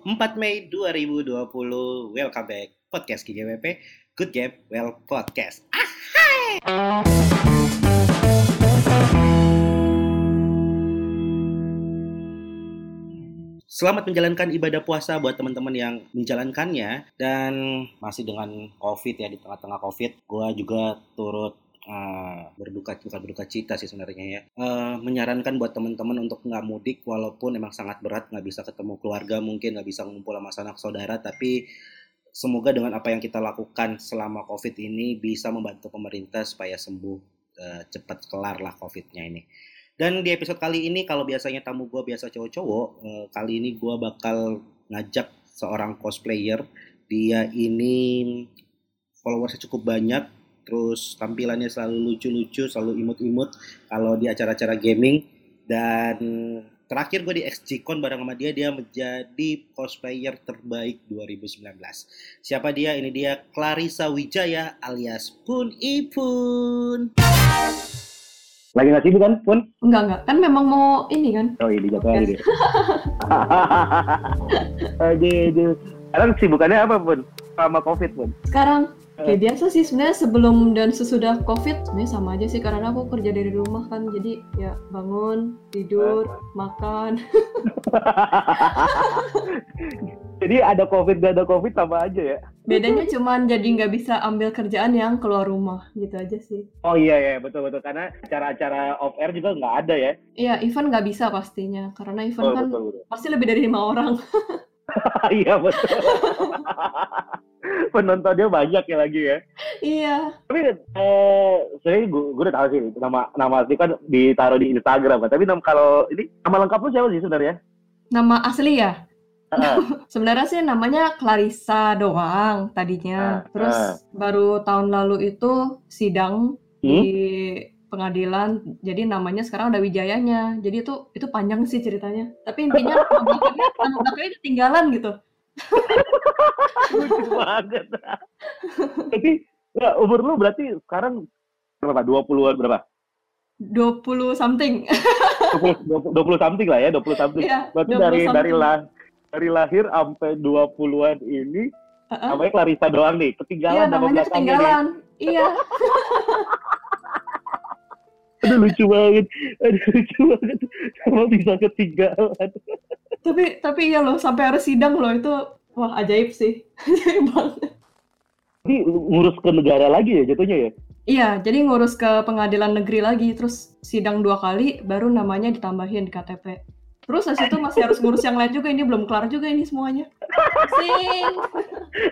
4 Mei 2020. Welcome back. Podcast GGWP. Good Game, Well Podcast. Selamat menjalankan ibadah puasa buat teman-teman yang menjalankannya dan masih dengan COVID ya di tengah-tengah COVID. Gua juga turut uh, berduka bukan berduka cita sih sebenarnya ya. Uh, menyarankan buat teman-teman untuk nggak mudik walaupun emang sangat berat nggak bisa ketemu keluarga mungkin nggak bisa ngumpul sama sanak saudara tapi semoga dengan apa yang kita lakukan selama COVID ini bisa membantu pemerintah supaya sembuh uh, cepat kelar lah COVID-nya ini. Dan di episode kali ini kalau biasanya tamu gue biasa cowok-cowok, uh, kali ini gue bakal ngajak seorang cosplayer. Dia ini followersnya cukup banyak, terus tampilannya selalu lucu-lucu, selalu imut-imut kalau di acara-acara gaming. Dan terakhir gue di XGCon bareng sama dia, dia menjadi cosplayer terbaik 2019. Siapa dia? Ini dia Clarissa Wijaya alias Pun Ipun. Lagi nggak sibuk kan, Pun? Enggak, enggak. Kan memang mau ini kan. Oh iya, dijawab lagi deh. Aduh, Sekarang sibukannya apa, Pun? Sama COVID, Pun? Sekarang kayak biasa sih sebenarnya sebelum dan sesudah COVID sebenarnya sama aja sih karena aku kerja dari rumah kan. Jadi ya bangun, tidur, makan. Jadi ada COVID gak ada COVID sama aja ya? Bedanya cuman jadi nggak bisa ambil kerjaan yang keluar rumah gitu aja sih. Oh iya ya betul betul karena acara-acara off air juga nggak ada ya? Iya event nggak bisa pastinya karena event Oh, kan betul, betul. pasti lebih dari lima orang. Iya betul. Penontonnya banyak ya lagi ya. iya. Tapi eh sebenarnya gue, gue udah tahu sih nama nama asli kan ditaruh di Instagram kan. Tapi nama, kalau ini nama lengkap lu siapa sih sebenarnya? Nama asli ya? Heeh. Sebenarnya sih namanya Clarissa doang tadinya. Ah, Terus ah. baru tahun lalu itu sidang Hmm? di pengadilan. Jadi namanya sekarang ada Wijayanya. Jadi itu itu panjang sih ceritanya. Tapi intinya nama belakangnya ketinggalan gitu. Lucu banget. Tapi ya, umur lu berarti sekarang berapa? 20-an berapa? 20 something. 20, 20, 20 something lah ya, 20 something. Iya, Berarti 20 dari something. dari lah dari lahir sampai 20-an ini Heeh. namanya Clarissa doang nih. Ketinggalan Iya, nama namanya nih. ketinggalan. Iya. Aduh lucu banget. Aduh lucu banget. Sama bisa ketinggalan. Tapi tapi iya loh sampai harus sidang loh itu wah ajaib sih. Ajaib banget. Ini ngurus ke negara lagi ya jatuhnya ya? Iya, jadi ngurus ke pengadilan negeri lagi, terus sidang dua kali, baru namanya ditambahin di KTP. Terus habis itu masih harus ngurus yang lain juga, ini belum kelar juga ini semuanya. Sing.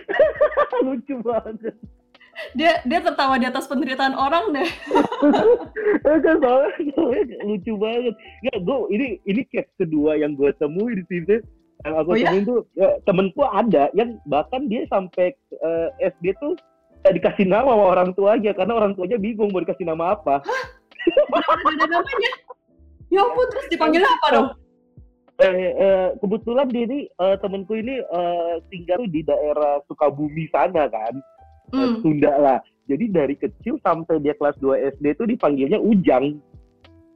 lucu banget. Dia dia tertawa di atas penderitaan orang deh. Eh, kan soalnya lucu banget. Ya, gue ini ini case kedua yang gue temui di sini. Yang aku Oh, ya? temuin tuh ya, temenku ada yang bahkan dia sampai eh, SD tuh nggak dikasih nama sama orang tuanya karena orang tuanya bingung mau dikasih nama apa. Ada namanya. Ya ampun, terus dipanggilnya apa dong? Eh, eh, kebetulan dia ini eh, temenku ini eh, tinggal di daerah Sukabumi sana kan, Hmm. Sunda lah. Jadi dari kecil sampai dia kelas 2 SD tuh dipanggilnya Ujang.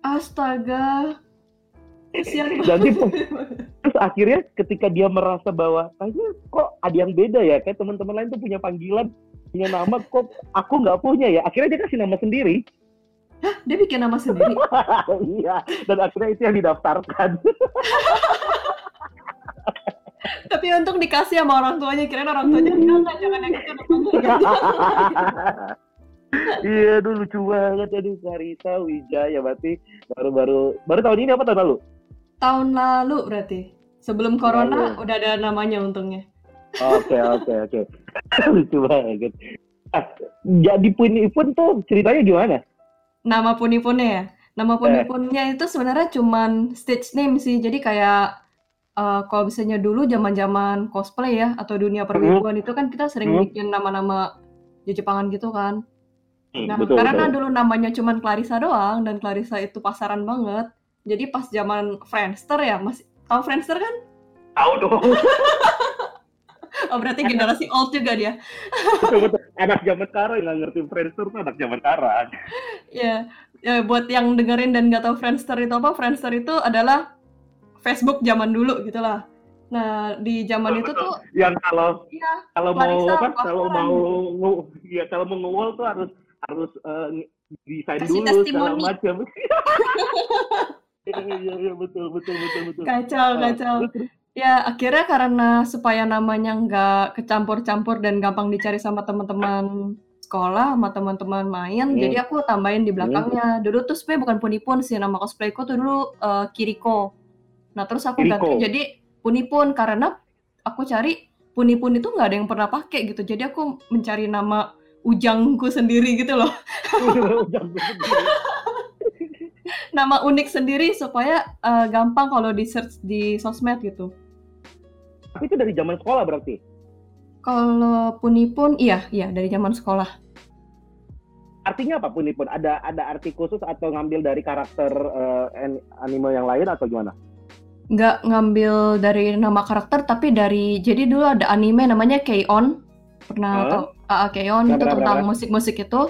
Astaga. Kesian Nanti banget. Terus akhirnya ketika dia merasa bahwa kayaknya kok ada yang beda ya, kayak teman-teman lain tuh punya panggilan, punya nama, kok aku nggak punya ya. Akhirnya dia kasih nama sendiri. Dia bikin nama sendiri. iya, dan akhirnya itu yang didaftarkan. Tapi untung dikasih sama orang tuanya, kirain orang tuanya jangan jangan yang itu namanya." iya, aduh lucu banget. Aduh, Clarissa Wijaya, berarti baru-baru, baru tahun ini apa tahun lalu? Tahun lalu berarti. Sebelum corona Lalu. udah ada namanya untungnya. Oke, oke, oke. lucu banget. Ah, jadi pun pun tuh ceritanya gimana? Nama puni-punnya ya. Nama puni-punnya itu sebenarnya cuman stage name sih. Jadi kayak eh, kalau misalnya dulu zaman-zaman cosplay ya atau dunia perwibuan itu kan kita sering Hmm. bikin nama-nama Jepangan gitu kan. Hmm, Nah, betul, karena betul. dulu namanya cuman Clarissa doang dan Clarissa itu pasaran banget. Jadi pas zaman Friendster ya, masih tahu Friendster kan? Tahu dong. Oh berarti generasi old juga dia. betul, betul. Anak zaman sekarang yang nggak ngerti Friendster tuh anak zaman sekarang. Ya, ya buat yang dengerin dan nggak tahu Friendster itu apa, Friendster itu adalah Facebook zaman dulu gitu lah. Nah, di zaman itu tuh yang kalau iya, kalau mau apa kalau mau ya kalau mau nge-wall tuh harus harus eh, desain Kasih dulu segala macam. Iya iya iya betul betul betul betul. kacau, Ah, kacau. Ya, akhirnya karena supaya namanya nggak kecampur-campur dan gampang dicari sama teman-teman sekolah, sama teman-teman main, Hmm. jadi aku tambahin di belakangnya. Dulu tuh sebenarnya bukan Punipun sih, nama cosplayku tuh dulu eh, Kiriko. Nah, terus aku Kiriko. ganti jadi Punipun karena aku cari Punipun itu nggak ada yang pernah pakai gitu. Jadi aku mencari nama ujangku sendiri gitu loh. Nama unik sendiri supaya eh, gampang kalau di search di sosmed gitu. Tapi itu dari zaman sekolah berarti. Kalau Punipun, iya, iya dari zaman sekolah. Artinya apa pun pun ada ada arti khusus atau ngambil dari karakter an- anime yang lain atau gimana? Nggak ngambil dari nama karakter tapi dari jadi dulu ada anime namanya K-On pernah Hah? tau ah K-On Pernah, itu tentang musik-musik itu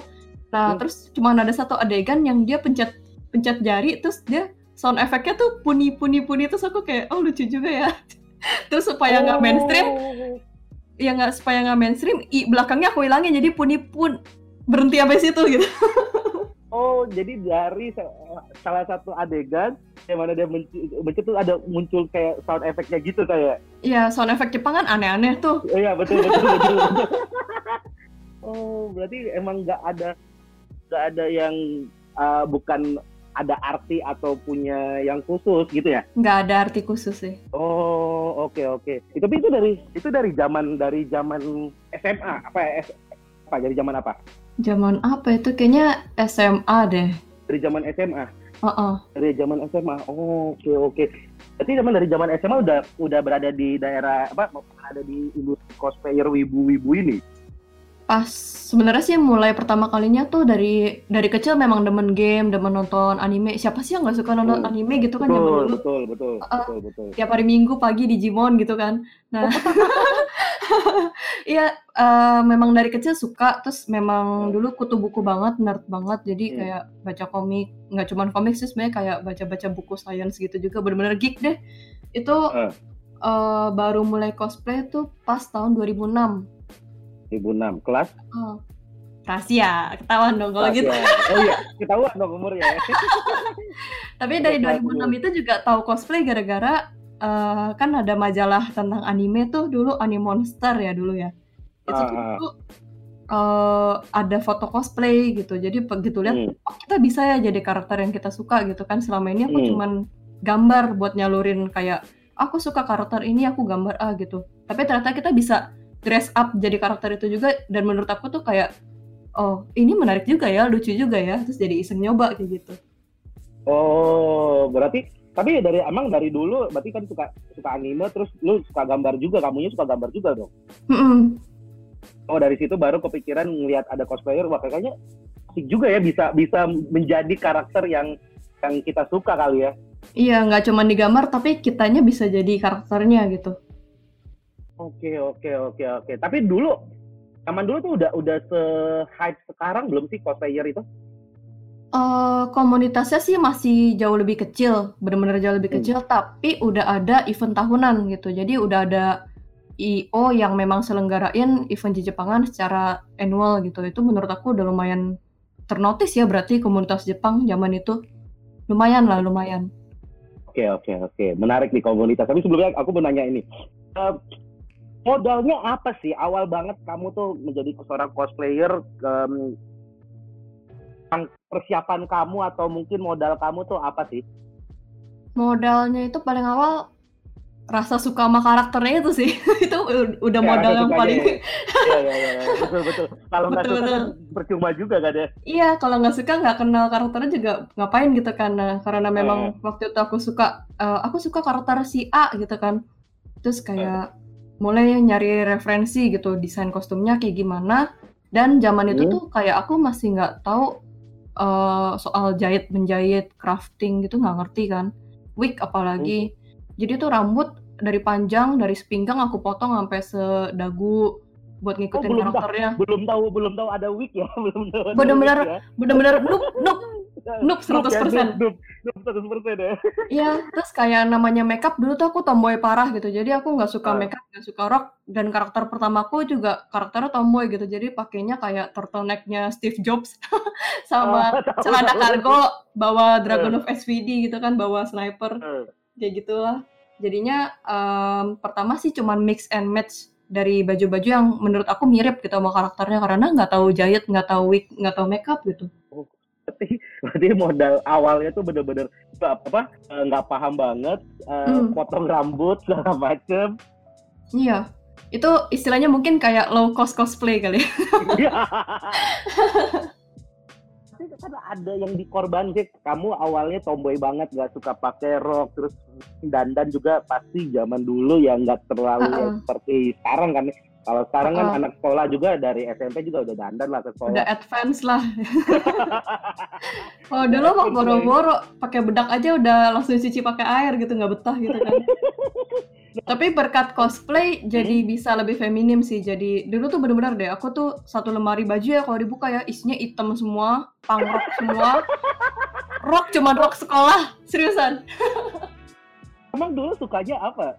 nah Hmm. terus cuma ada satu adegan yang dia pencet pencet jari terus dia sound efeknya tuh puni puni puni terus aku kayak oh lucu juga ya terus supaya nggak mainstream Oh. ya nggak supaya nggak mainstream i belakangnya aku hilangin jadi puni pun berhenti sampai situ gitu Oh, jadi dari sa- salah satu adegan yang mana dia tuh ada muncul kayak sound efeknya gitu kayak. ya sound efek Jepang kan aneh-aneh tuh iya betul betul betul. betul. oh, berarti emang nggak ada nggak ada yang uh, bukan ada arti atau punya yang khusus gitu ya? nggak ada arti khusus sih Oh, oke oke. Itu tapi itu dari itu dari zaman dari zaman SMA apa ya? Apa dari zaman apa? Zaman apa itu kayaknya SMA deh Dari zaman SMA. Heeh. Dari zaman SMA. Oh, oke oke. Berarti zaman dari zaman SMA udah udah berada di daerah apa? Ada di industri cosplayer wibu-wibu ini. Pas sebenarnya sih mulai pertama kalinya tuh dari dari kecil memang demen game, demen nonton anime. Siapa sih yang nggak suka nonton Hmm. anime gitu kan zaman Betul, dulu. betul, betul, Uh-uh. betul, betul. Tiap hari Minggu pagi Digimon gitu kan. Nah, iya eh, memang dari kecil suka. Terus memang dulu kutu buku banget, nerd banget. Jadi Hmm. kayak baca komik, nggak cuman komik sih sebenarnya kayak baca-baca buku science gitu juga. Bener-bener geek deh. Itu Eh. eh, baru mulai cosplay tuh pas tahun 2006. 2006 kelas Oh, rahasia, ketahuan dong kalau gitu. Oh iya, ketahuan dong umurnya ya. Tapi dari Kelas 2006 itu juga tahu cosplay gara-gara eh, kan ada majalah tentang anime tuh dulu Animonster ya dulu ya. Itu tuh dulu, eh, ada foto cosplay gitu. Jadi begitu lihat, Hmm. oh kita bisa ya jadi karakter yang kita suka gitu kan. Selama ini aku Hmm. cuman gambar buat nyalurin kayak aku suka karakter ini, aku gambar ah gitu. Tapi ternyata kita bisa dress up jadi karakter itu juga dan menurut aku tuh kayak oh ini menarik juga ya, lucu juga ya. Terus jadi iseng nyoba kayak gitu. Oh, berarti tapi dari emang dari dulu berarti kan suka suka anime terus lu suka gambar juga, kamunya suka gambar juga dong. Mm-mm. Oh, dari situ baru kepikiran ngelihat ada cosplayer wah kayaknya asik juga ya bisa bisa menjadi karakter yang yang kita suka kali ya. Iya, nggak cuma digambar, tapi kitanya bisa jadi karakternya gitu. Oke, oke, oke, oke. Tapi dulu zaman dulu tuh udah udah se hype sekarang belum sih cosplayer itu? Eh, komunitasnya sih masih jauh lebih kecil, benar-benar jauh lebih Hmm. kecil, tapi udah ada event tahunan gitu. Jadi udah ada IO yang memang selenggarain event di Jepangan secara annual gitu. Itu menurut aku udah lumayan ternotis ya berarti komunitas Jepang zaman itu. Lumayan lah, lumayan. Oke, oke, oke. Menarik nih komunitas. Tapi sebelumnya aku mau nanya ini. Eh, modalnya apa sih? Awal banget kamu tuh menjadi seorang cosplayer. yang persiapan kamu atau mungkin modal kamu tuh apa sih? Modalnya itu paling awal rasa suka sama karakternya itu sih. itu udah Ya, modal yang paling ya. Iya, iya, iya. Betul, betul. Kalau nggak Betul, suka betul. kan percuma juga kan ya? Iya, kalau nggak suka nggak kenal karakternya juga ngapain gitu kan. Nah, karena memang waktu itu aku suka, eh, aku suka karakter si A gitu kan. Terus kayak mulai nyari referensi gitu, desain kostumnya kayak gimana. Dan zaman itu Hmm. tuh kayak aku masih nggak tahu eh, soal jahit menjahit, crafting gitu nggak ngerti kan. Wig apalagi. Jadi tuh rambut dari panjang dari sepinggang aku potong sampai sedagu buat ngikutin belum tahu. karakternya. Belum tahu, belum tahu ada wig ya, belum tahu. Bener-bener ya. Bener-bener noob, noob. Noob 100%. Noob, noob 100% ya. Iya, terus kayak namanya makeup dulu tuh aku tomboy parah gitu. Jadi aku nggak suka Ah. makeup, nggak suka rock dan karakter pertamaku juga karakternya tomboy gitu. Jadi pakainya kayak turtleneck-nya Steve Jobs sama tahu, celana kargo bawa Dragon of SVD gitu kan, bawa sniper Eh, kayak gitulah. Jadinya em, pertama sih cuman mix and match dari baju-baju yang menurut aku mirip gitu sama karakternya karena nggak tahu jahit, nggak tahu wig, nggak tahu makeup gitu. Berarti, berarti modal awalnya tuh bener-bener apa, apa eh, nggak paham banget, eh, Hmm. potong rambut segala macem. Iya. Itu istilahnya mungkin kayak low cost cosplay kali ya. Iya. Kan ada yang dikorban sih. Kamu awalnya tomboy banget, nggak suka pakai rok, terus dandan juga pasti zaman dulu ya nggak terlalu ya Uh-uh. seperti sekarang kan. Kalau sekarang kan Uh-uh. anak sekolah juga dari SMP juga udah dandan lah ke Udah sekolah. advance lah. Kalau dulu mah boro-boro pakai bedak aja udah langsung cuci pakai air gitu nggak betah gitu kan. Tapi berkat cosplay jadi bisa lebih feminim sih. Jadi dulu tuh bener-bener deh aku tuh satu lemari baju ya kalau dibuka ya isinya hitam semua, punk rock semua. Rock cuman rock sekolah, seriusan. Emang dulu sukanya apa?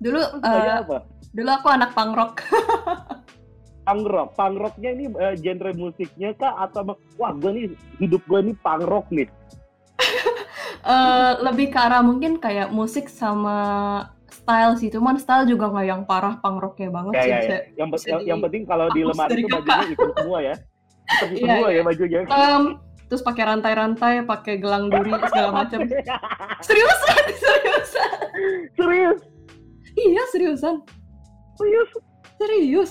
Dulu Sukanya eh, apa? Dulu aku anak punk rock. Punk rock. Punk rocknya ini eh, genre musiknya kah atau wah gue nih hidup gue nih punk rock nih. Eh, lebih ke arah mungkin kayak musik sama style sih. Cuman style juga nggak yang parah punk rocknya banget Ya, sih. ya, ya. Yang, bisa yang, yang penting kalau di lemari itu bajunya hitam semua ya. Hitam Iya, semua iya. ya bajunya. Em, terus pakai rantai-rantai, pakai gelang duri segala macam. Seriusan, seriusan. Serius, Iya, seriusan. Serius. Serius.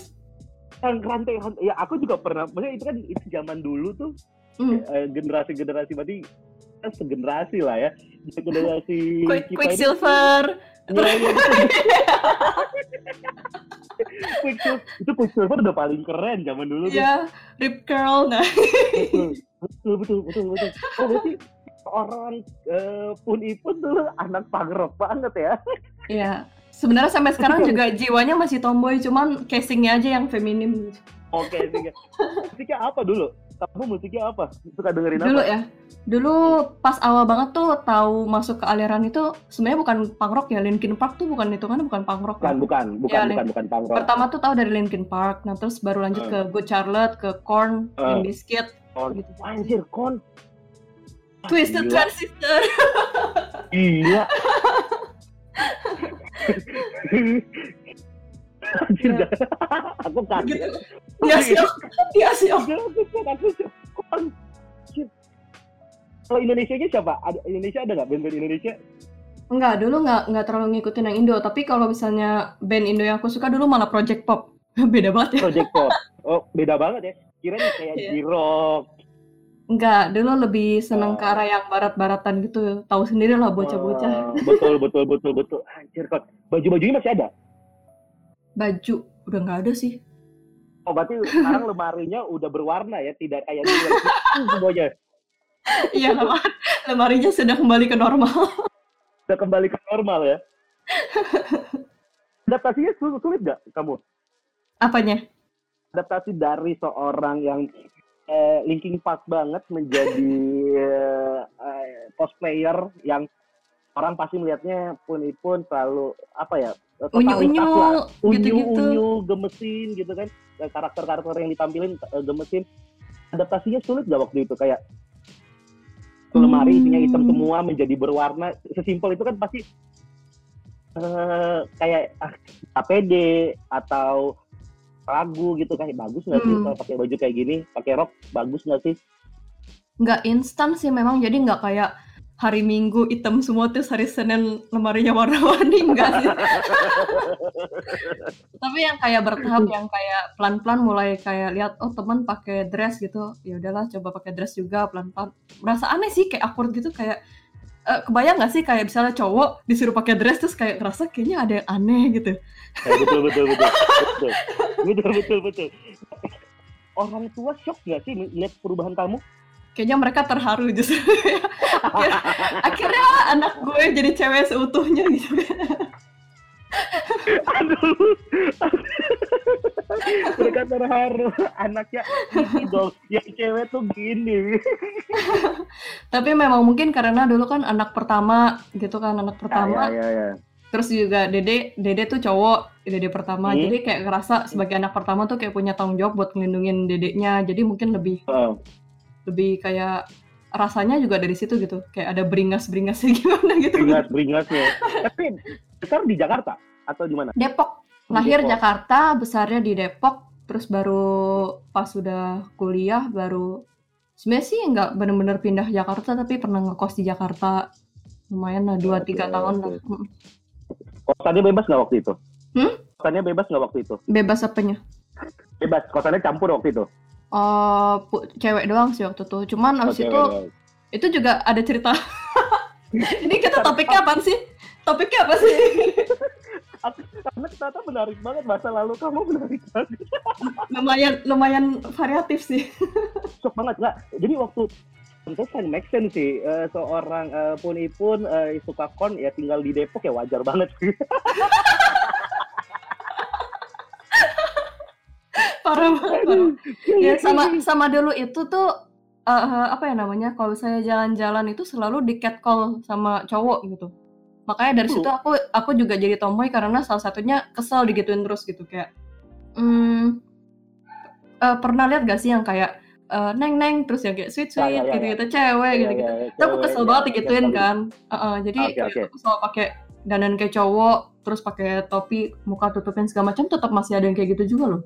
Yang rantai, rantai. Ya aku juga pernah. Maksudnya itu kan itu zaman dulu tuh Hmm. eh, generasi-generasi berarti kan segenerasi lah ya. Generasi Quick, kita Quicksilver. ini. Iya, iya, betul. Quicksilver itu Quicksilver udah paling keren zaman dulu tuh. Iya, Rip Curl. Nah, betul betul betul betul betul oh berarti orang eh, pun ipun dulu anak punk rock banget ya iya. Sebenarnya sampai sekarang juga jiwanya masih tomboy, cuman casingnya aja yang feminim. oke sih musiknya apa dulu kamu musiknya apa suka dengerin Dulu apa ya, dulu pas awal banget tuh tahu masuk ke aliran itu sebenarnya bukan punk rock ya, Linkin Park tuh bukan itu kan bukan punk rock. bukan ya. bukan bukan Ya, bukan bukan punk rock Pertama tuh tahu dari Linkin Park, nah terus baru lanjut Eh. ke Good Charlotte, ke Korn, Eh. Limp Bizkit, Kon. gitu. anjir kon Ah, Twisted. Transistor. iya anjir Iya. dah. aku kaget gitu. Iya sih, iya sih. Gila, aku shock. Kon. Anjir. kalau Indonesia nya siapa ada Indonesia ada nggak band-band Indonesia Enggak, dulu nggak nggak terlalu ngikutin yang Indo. Tapi kalau misalnya band Indo yang aku suka dulu malah Project Pop. Beda banget ya. Project Pop. Oh, beda banget ya. Kirain kayak Iya. J-Rock. Enggak, dulu lebih seneng Oh. ke arah yang barat-baratan gitu. Tahu sendiri lah bocah-bocah. Wah, betul, betul, betul, betul. Anjir, kok. Baju-bajunya masih ada? Baju udah nggak ada sih. Oh, berarti sekarang lemarinya udah berwarna ya, tidak kayak dulu. Semuanya Iya, lemar lemarinya sudah kembali ke normal. udah kembali ke normal ya. Adaptasinya sulit, sulit nggak kamu? Apanya? Adaptasi dari seorang yang eh, Linkin Park banget menjadi eh, eh, cosplayer yang orang pasti melihatnya pun-ipun selalu apa ya Unyu-unyu lah. gitu-gitu. unyu-unyu gemesin gitu kan Dan karakter-karakter yang ditampilin eh, gemesin adaptasinya sulit gak waktu itu kayak lemari isinya hitam Hmm. semua menjadi berwarna sesimpel itu kan pasti eh, kayak ah, APD atau ragu gitu kan bagus nggak sih Hmm. kalau pakai baju kayak gini pakai rok bagus nggak sih Nggak instan sih memang, jadi nggak kayak hari Minggu hitam semua terus hari Senin lemarinya warna-warni enggak sih. Tapi yang kayak bertahap yang kayak pelan-pelan mulai kayak lihat oh teman pakai dress gitu. Ya udahlah coba pakai dress juga pelan-pelan. Merasa aneh sih kayak awkward gitu kayak eh, kebayang nggak sih kayak misalnya cowok disuruh pakai dress terus kayak ngerasa kayaknya ada yang aneh gitu. Ya, betul betul betul betul betul betul betul orang tua shock nggak sih lihat perubahan kamu Kayaknya mereka terharu justru. akhirnya, akhirnya anak gue jadi cewek seutuhnya gitu. Aduh mereka terharu. Anaknya ini dong, yang cewek tuh gini. Tapi memang mungkin karena dulu kan anak pertama gitu kan, anak pertama. Ya, ya, ya. Terus juga Dede, Dede tuh cowok, Dede pertama. Hmm. Jadi kayak ngerasa sebagai anak pertama tuh kayak punya tanggung jawab buat ngelindungin dedeknya. Jadi mungkin lebih Oh, lebih kayak rasanya juga dari situ gitu. Kayak ada beringas-beringasnya gimana gitu. beringas beringasnya. Tapi besar di Jakarta atau di mana? Depok. Lahir Depok. Jakarta, besarnya di Depok. Terus baru pas sudah kuliah baru sebenarnya sih nggak bener-bener pindah Jakarta tapi pernah ngekos di Jakarta lumayan lah dua tiga tahun lah oke. Mm. Kosannya bebas nggak waktu itu? Hmm? Kosannya bebas nggak waktu itu? bebas apanya Bebas. Kosannya campur waktu itu. Oh, pu- cewek doang sih waktu itu. Cuman abis Oke, itu bebas. itu juga ada cerita. Ini kita topiknya apa sih? Topiknya apa sih? Karena ternyata menarik banget masa lalu kamu menarik banget. lumayan lumayan variatif sih. Sok banget nggak? Jadi waktu kan make sense sih Eh, seorang eh, puni pun eh, suka kon ya tinggal di Depok ya wajar banget. Parah banget. parah. Ya sama sama dulu itu tuh eh, apa ya namanya? Kalau saya jalan-jalan itu selalu di catcall sama cowok gitu. Makanya dari situ aku aku juga jadi tomboy karena salah satunya kesel digituin terus gitu kayak hmm, eh, pernah lihat gak sih yang kayak eh, neng neng terus yang kayak sweet Ya, ya, sweet ya, gitu ya. gitu cewek Iya, gitu gitu. Tapi aku cewek, kesel ya, banget digituin kan. Heeh, jadi Oke, kayak oke. aku selalu pakai dandan kayak cowok, terus pakai topi, muka tutupin segala macam, tetap masih ada yang kayak gitu juga loh.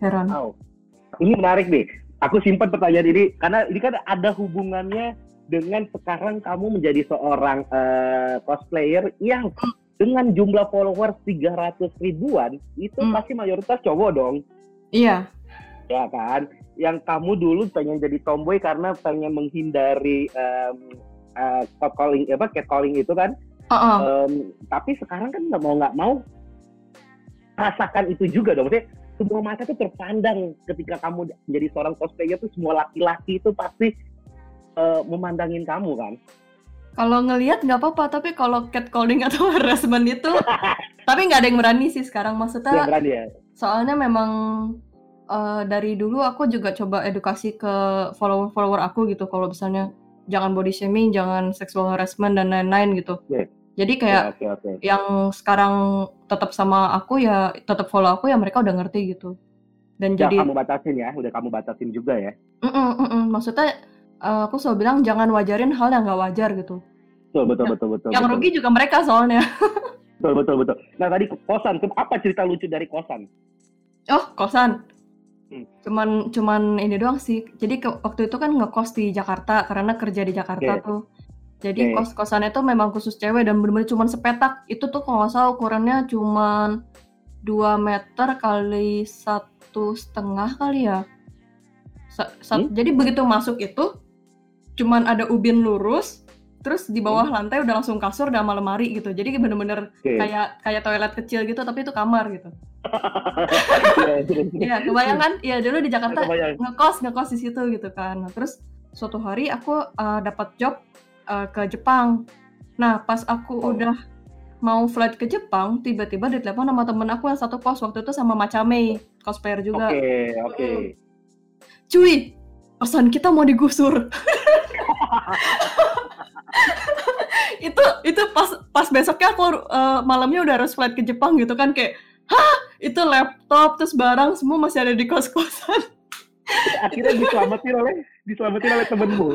Heran. Wow. Ini menarik nih. Aku simpan pertanyaan ini karena ini kan ada hubungannya dengan sekarang kamu menjadi seorang eh, cosplayer yang dengan jumlah followers 300 ribuan itu Hmm. pasti mayoritas cowok dong, Iya, ya kan? Yang kamu dulu pengen jadi tomboy karena pengen menghindari em, eh, catcalling apa catcalling itu kan? Heeh. Em, tapi sekarang kan nggak mau nggak mau rasakan itu juga dong. Maksudnya semua mata tuh terpandang ketika kamu menjadi seorang cosplayer tuh semua laki-laki itu pasti eh, memandangin kamu kan. Kalau ngelihat nggak apa-apa, tapi kalau catcalling atau harassment itu, tapi nggak ada yang berani sih sekarang. Maksudnya, berani ya. soalnya memang eh, dari dulu aku juga coba edukasi ke follower-follower aku gitu. Kalau misalnya jangan body shaming, jangan sexual harassment dan lain-lain gitu. Oke. Jadi kayak Ya, Oke oke. yang sekarang tetap sama aku ya tetap follow aku ya mereka udah ngerti gitu. Dan Udah jadi kamu batasin ya, udah kamu batasin juga ya. Mm-mm, mm-mm. maksudnya eh, aku selalu bilang jangan wajarin hal yang nggak wajar gitu. Betul betul betul betul. yang betul. rugi juga mereka soalnya. Betul betul betul. Nah tadi kosan, apa cerita lucu dari kosan? Oh, kosan. Hmm. Cuman cuman ini doang sih. Jadi ke- waktu itu kan ngekos di Jakarta karena kerja di Jakarta Oke. tuh. Jadi Oke. kos-kosannya tuh memang khusus cewek dan bener-bener cuman sepetak. Itu tuh kalau nggak salah ukurannya cuman 2 meter kali satu setengah kali ya. Sa- sa- Hmm? Jadi begitu masuk itu cuman ada ubin lurus, terus di bawah Hmm. lantai udah langsung kasur dan sama lemari gitu. Jadi bener-bener Oke. kayak kayak toilet kecil gitu tapi itu kamar gitu. Iya. Iya, kebayang kan? Iya, dulu di Jakarta Kebayang. ngekos ngekos di situ gitu kan. Nah, terus suatu hari aku uh, dapat job uh, ke Jepang. Nah, pas aku Oh. udah mau flight ke Jepang, tiba-tiba ditelepon sama temen aku yang satu kos waktu itu sama Macame, cosplayer juga. Oke oke. Cuy, kosan kita mau digusur. itu itu pas pas besoknya aku uh, malamnya udah harus flight ke Jepang gitu kan kayak hah itu laptop terus barang semua masih ada di kos-kosan Akhirnya diselamatin oleh diselamatin oleh temenmu.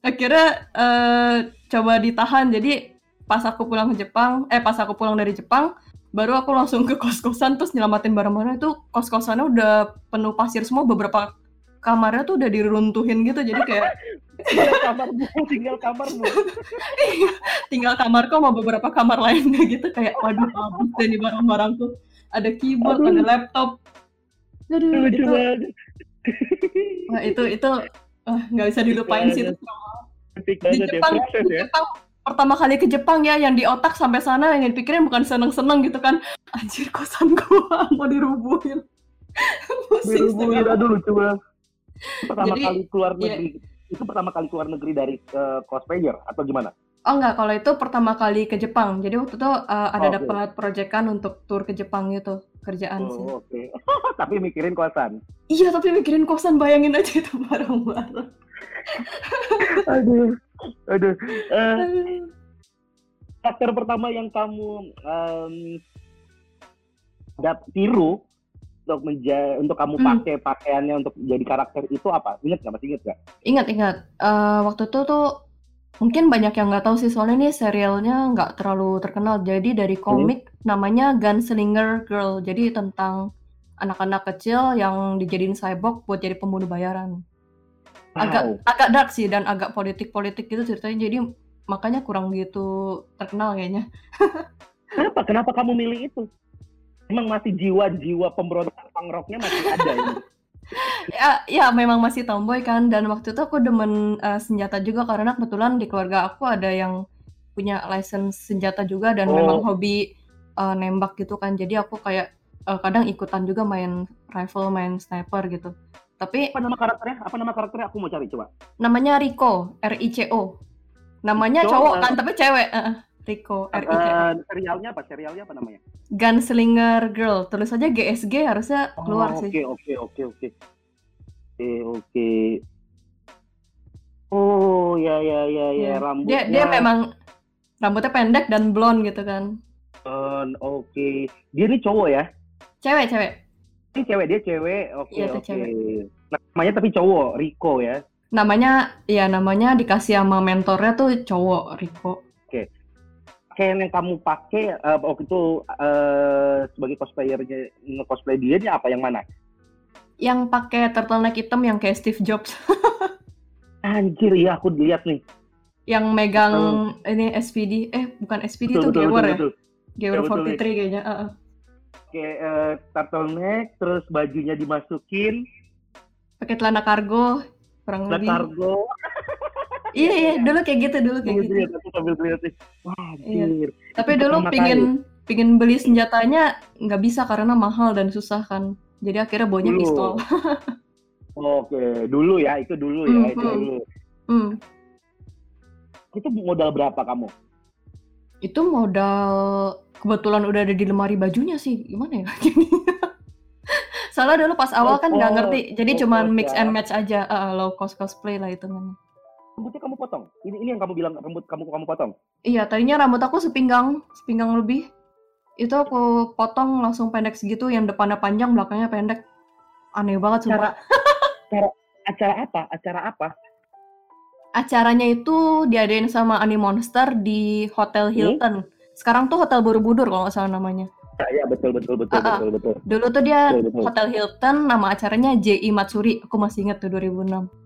akhirnya eh, coba ditahan jadi pas aku pulang ke Jepang eh pas aku pulang dari Jepang baru aku langsung ke kos-kosan terus nyelamatin barang-barang itu kos-kosannya udah penuh pasir semua beberapa kamarnya tuh udah diruntuhin gitu jadi kayak Tinggal kamarmu, tinggal kamarmu. tinggal kamarku sama beberapa kamar lainnya gitu kayak waduh habis deh nih barang-barangku ada keyboard Aduh. ada laptop aduh Lucu itu banget. wah, itu itu nggak bisa dilupain sih itu di ya, di ya. Jepang pertama kali ke Jepang ya yang di otak sampai sana yang dipikirin bukan seneng-seneng gitu kan anjir kosan gua mau dirubuhin Dirubuhin, aduh lucu banget. Pertama Jadi, kali keluar iya. negeri, itu pertama kali keluar negeri dari eh, cosplayer atau gimana? Oh enggak, kalau itu pertama kali ke Jepang. Jadi waktu itu uh, ada Oke. dapat proyekan untuk tur ke Jepang gitu, kerjaan sih. Oh, oke. Tapi mikirin kosan. Iya, tapi mikirin kosan bayangin aja itu bareng-bareng. Aduh. Aduh. Eh, karakter pertama yang kamu em, dap tiru untuk menja untuk kamu Hmm. pakai pakaiannya untuk jadi karakter itu apa? Ingat nggak? Masih ingat nggak? Ingat-ingat, eh, waktu itu tuh mungkin banyak yang nggak tahu sih soalnya ini serialnya nggak terlalu terkenal. Jadi dari komik namanya Gunslinger Girl. Jadi tentang anak-anak kecil yang dijadiin cyborg buat jadi pembunuh bayaran. Agak Wow. agak dark sih dan agak politik-politik gitu ceritanya. Jadi makanya kurang gitu terkenal kayaknya. Kenapa? Kenapa kamu milih itu? Emang masih jiwa-jiwa pemberontak punk rocknya masih ada ini? Ya, ya memang masih tomboy kan dan waktu itu aku demen eh, senjata juga karena kebetulan di keluarga aku ada yang punya license senjata juga dan Oh. memang hobi eh, nembak gitu kan. Jadi aku kayak eh, kadang ikutan juga main rifle, main sniper gitu. Tapi Apa nama karakternya? Apa nama karakternya? Aku mau cari coba. namanya Rico, R I C O. Namanya Rico, cowok eh, kan tapi cewek. eh, eh. Rico, R I. Eh, serialnya apa? Serialnya apa namanya? Gunslinger Girl. Tulis aja GSG harusnya keluar Oh, sih. Oke, oke, oke, oke. Oke, oke. Oh, ya, ya, ya, ya, Iya. rambutnya. Dia dia memang rambutnya pendek dan blonde gitu kan. Eh, Oke, dia ini cowok ya? Cewek, cewek. Ini cewek, dia cewek. Oke, Iya, dia oke. cewek. Namanya tapi cowok, Rico ya. Namanya ya namanya dikasih sama mentornya tuh cowok Rico. Pakaian yang kamu pakai eh, waktu itu eh, sebagai cosplayernya nge-cosplay dia ini apa yang mana? Yang pakai turtleneck hitam yang kayak Steve Jobs. Anjir, iya aku lihat nih. yang megang ini SPD. Eh, bukan SPD itu betul, Gewer ya. betul. Gewer Betul, betul. 43 kayaknya. Heeh. Oke, eh, turtleneck, terus bajunya dimasukin, Pakai celana kargo kurang lebih. kargo. Iya, iya, dulu kayak gitu, dulu kayak Sambil gitu. lihat, aku sambil lihat nih. Wah. Tapi dulu pingin pingin beli senjatanya nggak bisa karena mahal dan susah kan. Jadi akhirnya baunya Dulu. pistol. Oke, dulu ya, itu dulu ya, itu Mhm. dulu. Hmm. Itu modal berapa kamu? Itu modal kebetulan udah ada di lemari bajunya sih. Gimana ya? Soalnya dulu pas awal kan nggak Oh, ngerti, jadi oh, cuman oh, mix ya. and match aja, eh, low cost cosplay lah itu kamu potong. Ini ini yang kamu bilang rambut kamu kamu potong. Iya, tadinya rambut aku sepinggang, sepinggang lebih. Itu aku potong langsung pendek segitu, yang depannya panjang, belakangnya pendek. Aneh banget sumpah. Cara acara apa? Acara apa? Acaranya itu diadain sama Ani Monster di Hotel Hilton. Sekarang tuh Hotel Borobudur kalau nggak salah namanya. Ya, ya, betul betul betul Ah, ah. betul betul. Dulu tuh dia Betul, betul. Hotel Hilton, nama acaranya J.I. Matsuri. Aku masih ingat tuh 2006.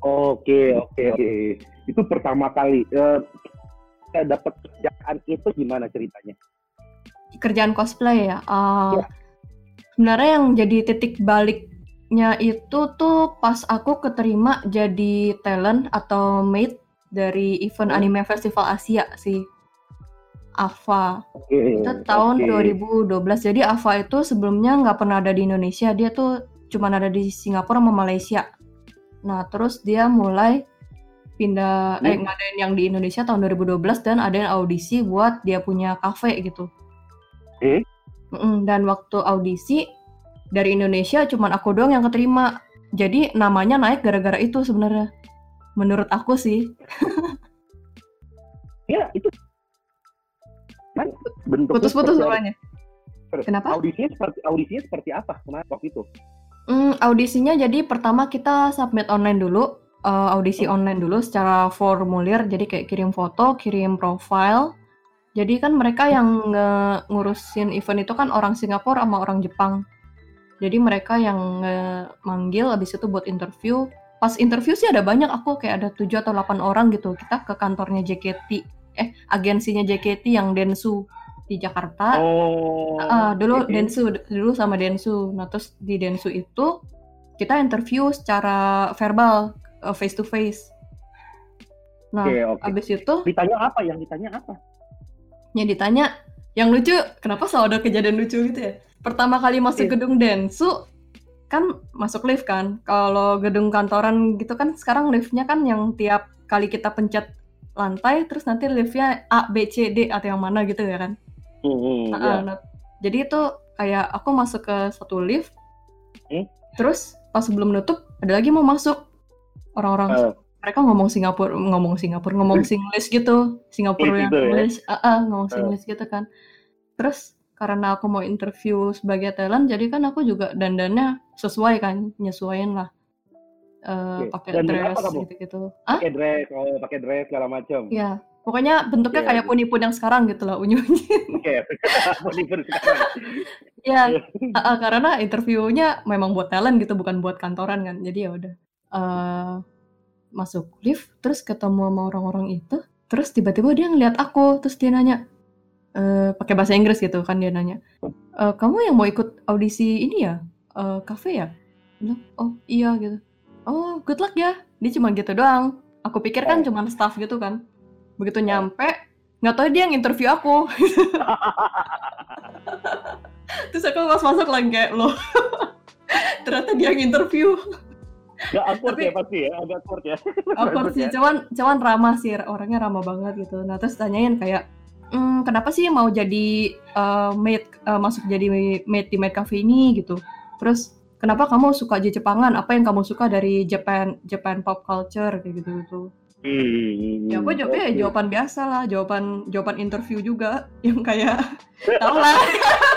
Oke, oke, oke. Itu pertama kali saya dapat kerjaan itu gimana ceritanya? Kerjaan cosplay ya. Uh, Iya. Sebenarnya yang jadi titik baliknya itu tuh pas aku keterima jadi talent atau maid dari event Oh. anime festival Asia sih. AFA. Oke. Itu tahun oke. 2012. Jadi AFA itu sebelumnya nggak pernah ada di Indonesia. Dia tuh cuma ada di Singapura sama Malaysia. Nah, terus dia mulai pindah eh Hmm. ngadain yang di Indonesia tahun 2012 dan adain audisi buat dia punya cafe gitu. Eh? Mm-mm, dan waktu audisi dari Indonesia cuman aku doang yang keterima. Jadi namanya naik gara-gara itu sebenarnya. Menurut aku sih. Ya, itu kan bentuknya Putus-putus suaranya. Kenapa? Audisinya seperti audisinya seperti apa kemarin waktu itu? Hmm, audisinya jadi pertama kita submit online dulu, eh, audisi online dulu secara formulir, jadi kayak kirim foto, kirim profile. Jadi kan mereka yang nge- ngurusin event itu kan orang Singapura sama orang Jepang. Jadi mereka yang nge- manggil abis itu buat interview. Pas interview sih ada banyak, aku kayak ada 7 atau 8 orang gitu. Kita ke kantornya JKT, eh agensinya JKT yang Densu di Jakarta. Oh. Ah, dulu oke. Densu dulu sama Densu. Nah, terus di Densu itu kita interview secara verbal face to face. Nah, Oke, oke. abis itu Ditanya apa? Yang ditanya apa? yang ditanya yang lucu, kenapa selalu ada kejadian lucu gitu ya? Pertama kali masuk Iya. gedung Densu kan masuk lift kan. Kalau gedung kantoran gitu kan sekarang liftnya kan yang tiap kali kita pencet lantai terus nanti liftnya A B C D atau yang mana gitu ya kan Hmm, Heeh, ya. nah, jadi itu kayak aku masuk ke satu lift Hmm? terus pas sebelum nutup ada lagi mau masuk orang-orang Eh, mereka ngomong Singapura ngomong Singapura ngomong Singlish gitu Singapura Singlish yang gitu ya? English ah ah, ngomong Eh. Singlish gitu kan terus karena aku mau interview sebagai talent jadi kan aku juga dandannya sesuai kan nyesuaiin lah Eh, Oke. pakai dress gitu-gitu ah pakai dress, oh pakai dress segala macam. ya pokoknya bentuknya Iya, kayak iya. puni-pun yang sekarang gitu lah unyu-unyu. Sekarang. ya Iya. ah, karena interviewnya memang buat talent gitu bukan buat kantoran kan. Jadi ya udah Eh, masuk lift terus ketemu sama orang-orang itu terus tiba-tiba dia ngeliat aku terus dia nanya eh pakai bahasa Inggris gitu kan dia nanya "Eh, kamu yang mau ikut audisi ini ya? Eh, cafe ya? Bilang oh iya gitu. Oh good luck ya. Dia cuma gitu doang. Aku pikir kan cuma staff gitu kan begitu nyampe nggak tahu dia yang interview aku. Terus aku pas masuk lagi kayak loh ternyata dia yang interview Gak awkward Tapi- ya pasti ya, agak awkward ya. awkward sih ya. cuman cuman ramah sih orangnya ramah banget gitu. Nah terus tanyain kayak "Hmm, kenapa sih mau jadi eh, maid eh, masuk jadi maid di maid cafe ini? Gitu. Terus kenapa kamu suka Jepangan? Apa yang kamu suka dari Japan Japan pop culture? Kayak gitu gitu Hmm, ya aku jawabnya ya oke. jawaban biasa lah jawaban jawaban interview juga yang kayak tau lah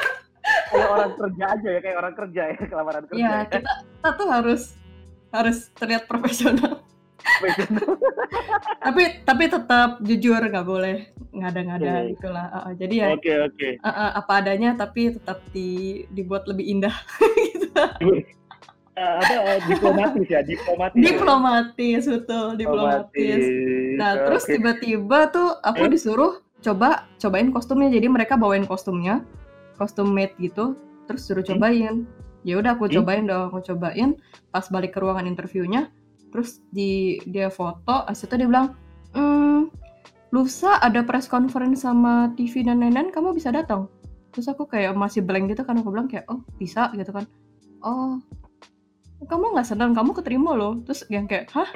kayak orang kerja aja ya, kayak orang kerja ya, kelamaran kerja. ya ya. kita kita tuh harus harus terlihat profesional tapi tapi tetap jujur nggak boleh ngada-ngada Oke. gitu lah Uh, uh, jadi ya Oke oke. uh, uh, apa adanya tapi tetap di dibuat lebih indah gitu. Eh, apa eh, diplomatis ya, diplomatis. ya. diplomatis betul diplomatis nah terus Oke. tiba-tiba tuh aku Eh? disuruh coba cobain kostumnya jadi mereka bawain kostumnya kostum maid gitu terus suruh Hmm? cobain ya udah aku Hmm? cobain dong aku cobain pas balik ke ruangan interviewnya terus di dia foto habis itu dia bilang hmm, lusa ada press conference sama TV dan lain-lain kamu bisa datang terus aku kayak masih blank gitu kan aku bilang kayak oh bisa gitu kan oh kamu nggak senang kamu keterima loh. Terus yang kayak hah?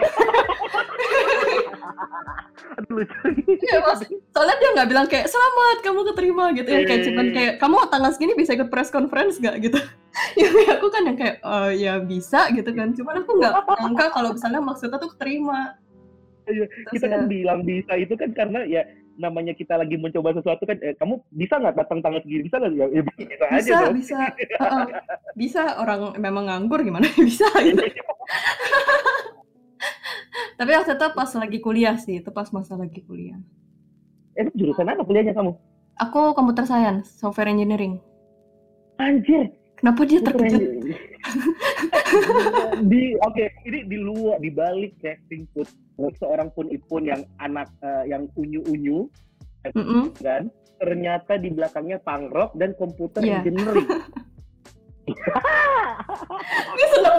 Aduh, lucu. Iya, Mas. soalnya dia nggak bilang kayak selamat kamu keterima gitu. Ya kayak Iya, cuman iya, kayak kamu tanggal segini bisa ikut press conference gak gitu. Ya aku kan yang kayak "Eh, ya bisa gitu kan. Cuman aku nggak nyangka kalau misalnya maksudnya tuh keterima. Iya, kita ya, kan bilang bisa itu kan karena ya namanya kita lagi mencoba sesuatu kan eh, kamu bisa nggak datang tanggal segini? Bisa nggak ya, ya bisa, aja bisa dong. bisa. Heeh. bisa orang memang nganggur gimana? Bisa gitu. Tapi waktu itu pas lagi kuliah sih itu pas masa lagi kuliah. Eh jurusan apa kuliahnya kamu? Aku komputer science software engineering. Anjir. Kenapa dia terkejut di oke ini di luar di balik casting put seorang pun ipun yang anak eh, yang unyu unyu Mm-mm. kan ternyata di belakangnya punk rock dan komputer Iya. engineering Ini seneng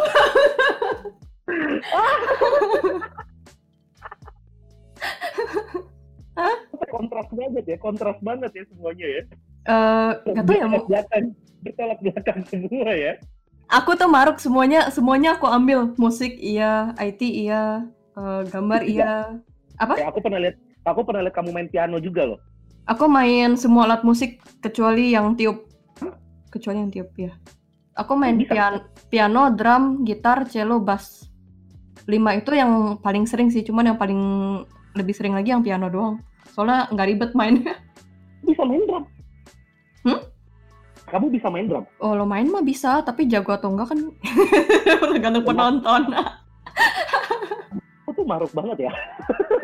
kontras banget ya kontras banget ya semuanya ya Eh, nggak tahu ya mau belakang bertolak belakang semua ya aku tuh maruk semuanya semuanya aku ambil. Musik iya IT iya eh, gambar iya. Kayak aku pernah lihat aku pernah lihat kamu main piano juga loh. Aku main semua alat musik kecuali yang tiup. Kecuali yang tiup ya aku main Bisa. piano piano drum gitar cello bass. Lima itu yang paling sering sih cuman yang paling lebih sering lagi yang piano doang. Soalnya nggak ribet mainnya bisa main drum? Hmm? Kamu bisa main drum? Oh lo main mah bisa tapi jago atau enggak kan tergantung penonton. Aku tuh maruk banget ya.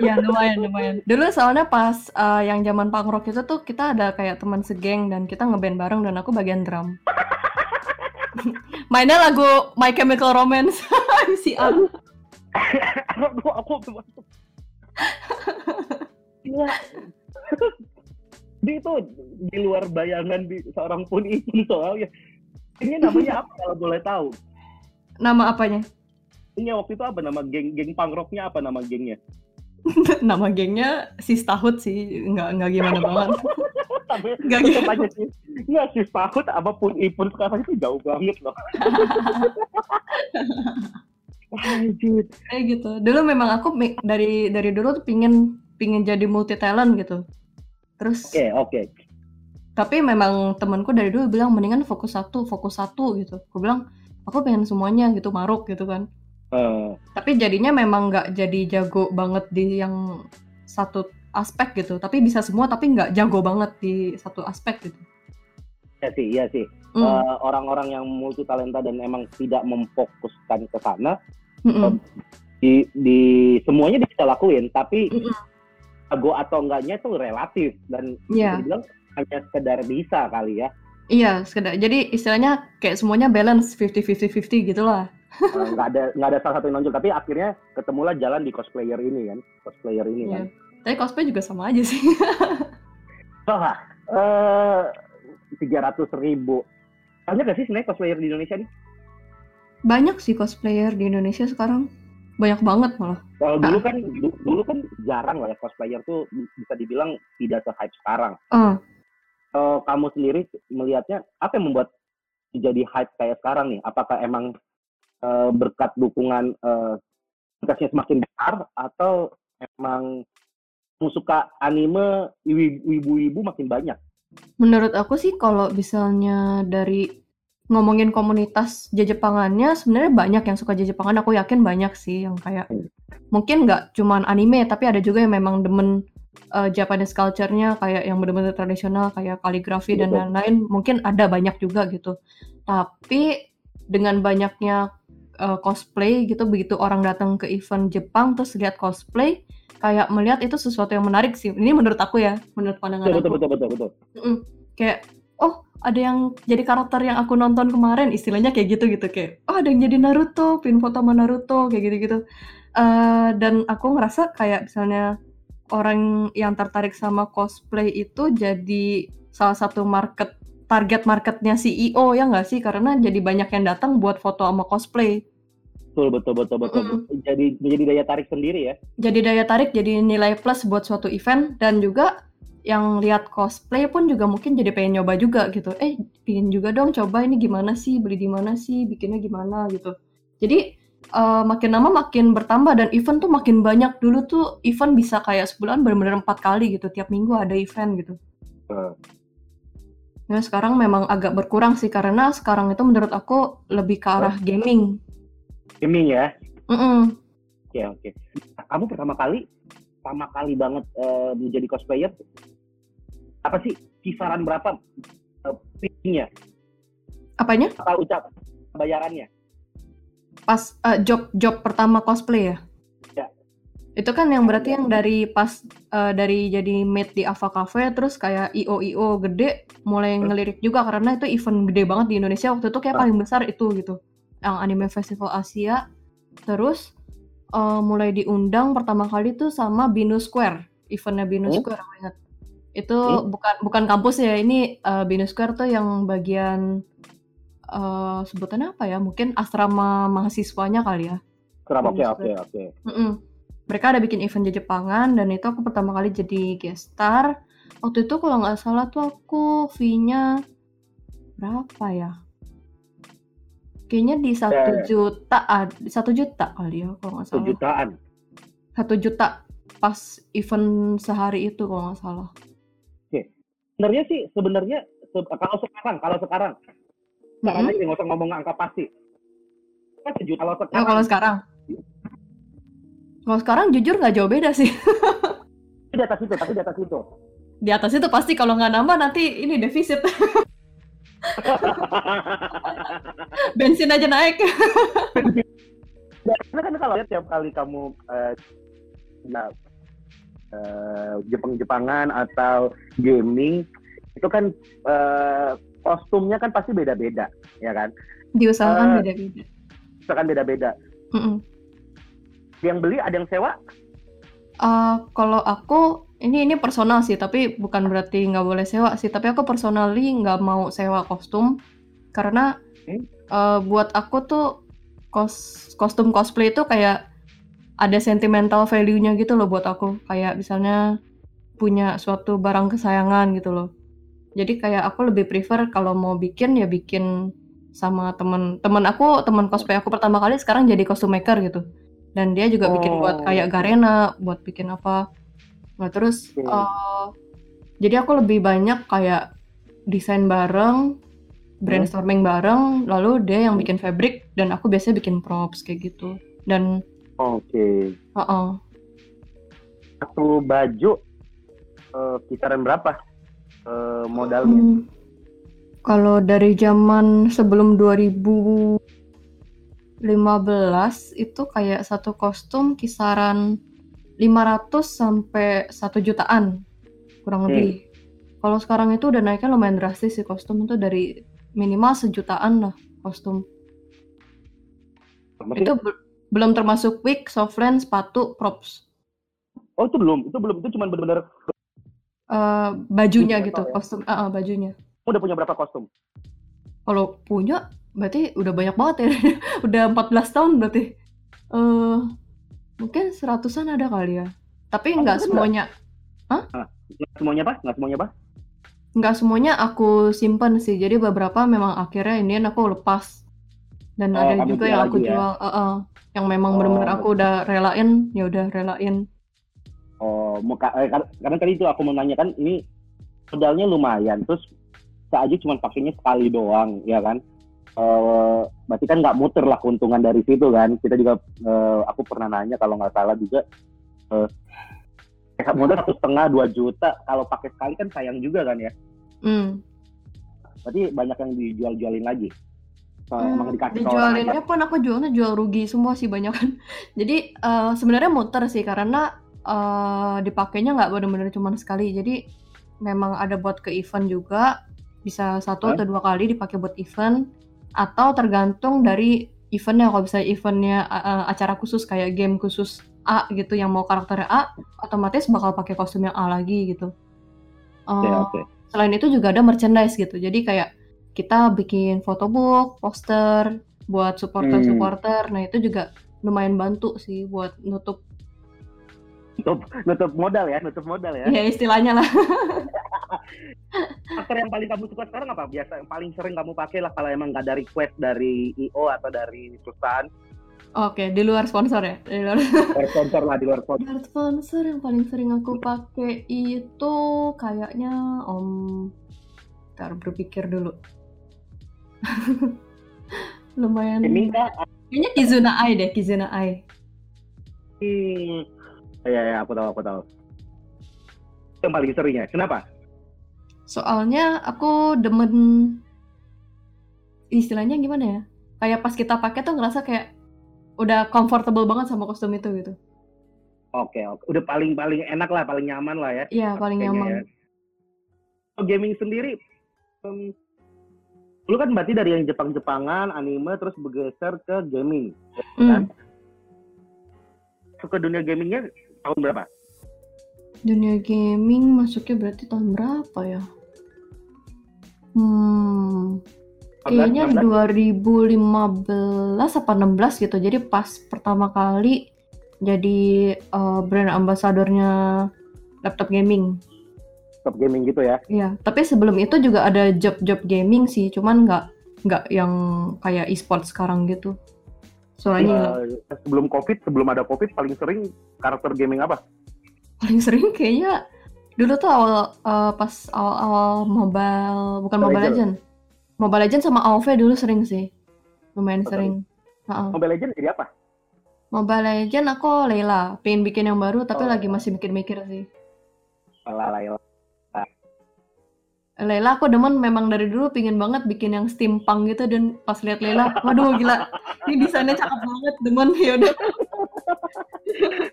Ya lumayan lumayan. Dulu soalnya pas uh, yang zaman punk rock itu tuh kita ada kayak teman segeng dan kita ngeband bareng dan aku bagian drum. Mainnya lagu My Chemical Romance MCR. aku aku masuk gila dia itu di luar bayangan di seorang pun itu soalnya ini namanya apa kalau boleh tahu Nama apanya? ini waktu itu apa nama geng geng punk rocknya apa nama gengnya Nama gengnya si Stahut sih, nggak nggak gimana banget. tapi Nggak gitu. aja sih nggak sih tahun apa pun ipun sekarang itu jauh banget loh. Kayak gitu. Dulu memang aku dari dari dulu tuh pingin pingin jadi multi talent gitu. Terus Oke, oke. tapi memang temanku dari dulu bilang mendingan fokus satu, fokus satu gitu. Aku bilang aku pengen semuanya gitu, maruk gitu kan. Eh, Tapi jadinya memang nggak jadi jago banget di yang satu aspek gitu. Tapi bisa semua tapi nggak jago banget di satu aspek gitu. iya sih, iya sih. Hmm, Eh, orang-orang yang multi talenta dan emang tidak memfokuskan ke sana, mm-mm. di, di semuanya dia bisa lakuin, tapi Mm-mm. Jago atau enggaknya itu relatif dan bisa dibilang hanya sekedar bisa kali ya. Iya, sekedar. Jadi istilahnya kayak semuanya balance 50-50-50 gitu lah. Eh, nggak ada nggak ada salah satu yang nonjol tapi akhirnya ketemulah jalan di cosplayer ini kan cosplayer ini Iya. kan Tapi cosplay juga sama aja sih. wah eh tiga ratus ribu banyak gak sih sebenarnya cosplayer di Indonesia nih Banyak sih cosplayer di Indonesia sekarang. Banyak banget malah. kalau dulu kan du- dulu kan jarang lah ya cosplayer tuh bisa dibilang tidak se hype sekarang. Ah, kalau kamu sendiri melihatnya apa yang membuat jadi hype kayak sekarang nih? Apakah emang eh, berkat dukungan komunitasnya semakin besar atau emang kamu suka anime ibu- ibu-ibu makin banyak? Menurut aku sih kalau misalnya dari ngomongin komunitas Jepangannya sebenarnya banyak yang suka Jepangan. Aku yakin banyak sih yang kayak mungkin nggak cuman anime tapi ada juga yang memang demen eh, Japanese culture-nya kayak yang bener-bener tradisional kayak kaligrafi dan Betul. lain-lain. Mungkin ada banyak juga gitu. Tapi dengan banyaknya eh, cosplay gitu begitu orang datang ke event Jepang terus lihat cosplay kayak melihat itu sesuatu yang menarik sih. Ini menurut aku ya, menurut pandangan betul aku. betul betul betul betul Mm-mm. Kayak oh ada yang jadi karakter yang aku nonton kemarin istilahnya kayak gitu gitu kayak oh ada yang jadi Naruto pin foto sama Naruto kayak gitu gitu dan aku ngerasa kayak misalnya orang yang tertarik sama cosplay itu jadi salah satu market target marketnya CEO ya nggak sih? Karena jadi banyak yang datang buat foto sama cosplay. Betul betul betul betul. Jadi menjadi daya tarik sendiri ya? Jadi daya tarik jadi nilai plus buat suatu event dan juga yang lihat cosplay pun juga mungkin jadi pengen nyoba juga gitu. Eh pingin juga dong coba ini gimana sih beli di mana sih bikinnya gimana gitu. Jadi eh, makin lama makin bertambah dan event tuh makin banyak. Dulu tuh event bisa kayak sebulan benar-benar empat kali gitu tiap minggu ada event gitu. Hmm. Nah sekarang memang agak berkurang sih karena sekarang itu menurut aku lebih ke arah gaming. gaming ya? Mm-mm. oke oke. Kamu pertama kali pertama kali banget eh, menjadi cosplayer apa sih kisaran berapa uh, fee-nya Apanya? atau ucap bayarannya Pas eh, job job pertama cosplay ya? Ya. Itu kan yang berarti yang dari pas eh, dari jadi maid di Ava Cafe terus kayak IO IO gede mulai ngelirik juga karena itu event gede banget di Indonesia waktu itu kayak Ah. paling besar itu gitu. Yang anime festival Asia. Terus eh, mulai diundang pertama kali tuh sama Binu Square, eventnya Binu Hmm? Square ingat. Itu Hmm? bukan bukan kampus ya, ini eh, Binu Square tuh yang bagian eh sebutannya apa ya? Mungkin asrama mahasiswanya kali ya. Kenapa? Oke oke oke. Mereka ada bikin event di Jepangan dan itu aku pertama kali jadi guest star. Waktu itu kalau nggak salah tuh aku fee-nya berapa ya? Kayaknya di satu Eh. juta, ah, di satu juta kali ya kalau nggak salah. Sejutaan. Satu juta pas event sehari itu kalau nggak salah. Sebenarnya sih sebenarnya se- kalau sekarang kalau sekarang sekarang Mm-mm. aja nggak usah ngomong angka pasti. Kan sejuta kalau Nah, sekarang. kalau sekarang, kalau sekarang jujur nggak jauh beda sih. di atas itu tapi di atas itu. Di atas itu pasti kalau nggak nambah nanti ini defisit. Bensin aja naik. Karena kan kalau lihat tiap kali kamu eh, nah, eh, Jepang-Jepangan atau gaming itu kan eh, kostumnya kan pasti beda-beda, ya kan? Diusahakan Eh, beda-beda. Itu kan beda-beda. Mm-mm. Yang beli ada yang sewa, Eh, kalau aku ini ini personal sih, tapi bukan berarti nggak boleh sewa sih. Tapi aku personally nggak mau sewa kostum karena Hmm. eh, buat aku tuh kos kostum cosplay itu kayak ada sentimental value-nya gitu loh buat aku. Kayak misalnya punya suatu barang kesayangan gitu loh. Jadi kayak aku lebih prefer kalau mau bikin ya bikin sama temen temen aku temen cosplay aku pertama kali sekarang jadi kostum maker gitu dan dia juga bikin buat Oh. kayak Garena buat bikin apa Nah terus eh, jadi aku lebih banyak kayak desain bareng, brainstorming bareng, lalu dia yang bikin fabric dan aku biasanya bikin props kayak gitu. Dan Oke. heeh, Satu baju eh, kisaran berapa eh, modalnya? hmm, kalau dari zaman sebelum 2015 itu kayak satu kostum kisaran 500 sampai 1 jutaan kurang Hmm. lebih. Kalau sekarang itu udah naiknya lumayan drastis sih kostum itu dari minimal sejutaan lah kostum. Itu belum termasuk wig, softland, sepatu, props. oh itu belum, itu belum, itu cuma benar-benar Eh, bajunya gitu, ya. kostum, ah, ah, bajunya. udah punya berapa kostum? Kalau punya, berarti udah banyak banget ya. udah 14 tahun berarti. Eh, mungkin seratusan ada kali ya. Tapi Oh, nggak semuanya, Nggak semuanya apa? Nggak semuanya apa? nggak semuanya aku simpen sih. Jadi beberapa memang akhirnya ini aku lepas. Dan Oh, ada juga yang aku ya? jual, ah, ah. Yang memang Oh. bener-bener aku udah relain, ya udah relain. Oh, muka, eh, kar- karena tadi itu aku menanyakan ini modalnya lumayan, terus aja cuma pakainya sekali doang, ya kan? Eh, berarti kan nggak muter lah keuntungan dari situ kan? Kita juga, eh, aku pernah nanya kalau nggak salah juga, eh, kayak modal satu setengah dua juta, kalau pakai sekali kan sayang juga kan ya? Hmm. Berarti banyak yang dijual-jualin lagi. Hmm, emang dikasih dijualinnya pun aku jualnya jual rugi semua sih banyak kan. Jadi eh, sebenarnya muter sih karena eh, dipakainya nggak benar-benar cuma sekali. Jadi memang ada buat ke event juga bisa satu atau dua kali dipakai buat event atau tergantung dari eventnya. Kalau misalnya eventnya eh, acara khusus kayak game khusus A gitu yang mau karakternya A, otomatis bakal pakai kostum yang A lagi gitu. Oke, Eh, oke. selain itu juga ada merchandise gitu. Jadi kayak kita bikin photobook, poster buat supporter-supporter. Nah, itu juga lumayan bantu sih buat nutup Nutup, nutup modal ya, nutup modal ya. ya istilahnya lah. Aktor yang paling kamu suka sekarang apa? Biasa yang paling sering kamu pakai lah kalau emang nggak ada request dari IO atau dari perusahaan. Oke, di luar sponsor ya. Di luar, Luar sponsor lah, di luar di sponsor. luar sponsor yang paling sering aku pakai itu kayaknya om Ntar berpikir dulu. lumayan. Ini kak, Kayaknya Kizuna Ai deh, Kizuna Ai. hmm, ya ya aku tahu aku tahu. Itu paling sering ya. Kenapa? Soalnya aku demen istilahnya gimana ya? Kayak pas kita pakai tuh ngerasa kayak udah comfortable banget sama kostum itu gitu. Oke oke. Udah paling paling enak lah, paling nyaman lah ya. Iya, paling nyaman. ya. Kalau gaming sendiri, lu kan berarti dari yang Jepang-Jepangan, anime, terus bergeser ke gaming. Hmm. Masuk ke dunia gamingnya tahun berapa? Dunia gaming masuknya berarti tahun berapa ya? Hmm, 15, kayaknya 16? 2015 apa 16 gitu. Jadi pas pertama kali jadi eh, brand ambassadornya laptop gaming. Top gaming gitu ya. Iya, tapi sebelum itu juga ada job-job gaming sih, cuman nggak nggak yang kayak e-sport sekarang gitu. Hilang. Eh, sebelum covid, sebelum ada covid paling sering karakter gaming apa? paling sering kayaknya dulu tuh awal eh, pas awal-awal mobile, bukan Mobile Legend. Mobile Legend sama AoV dulu sering sih. Lumayan Oh, sering. Ha-ha. Mobile Legends jadi apa? Mobile Legend aku Layla, pengen bikin yang baru tapi Oh. lagi masih mikir-mikir sih. Alah, alah, Layla aku demen memang dari dulu pingin banget bikin yang steampunk gitu dan pas lihat Layla, waduh gila, ini desainnya cakep banget, demen ya udah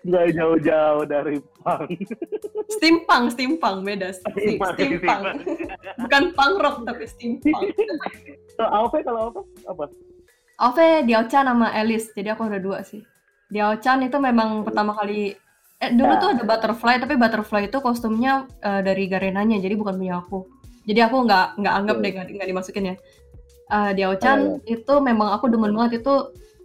Nggak jauh-jauh dari punk. steampunk, steampunk beda, Ste- Steampunk, steampunk, bukan punk rock tapi steampunk. So, AOV kalau apa? Apa? Ove, Diao-chan sama Alice, jadi aku ada dua sih. Diao-chan itu memang pertama kali, eh dulu Ya. tuh ada butterfly, tapi butterfly itu kostumnya eh, dari Garenanya, jadi bukan punya aku. Jadi aku nggak nggak anggap Oke. deh nggak dimasukin ya. Eh, Diao-chan Oh, itu memang aku demen banget itu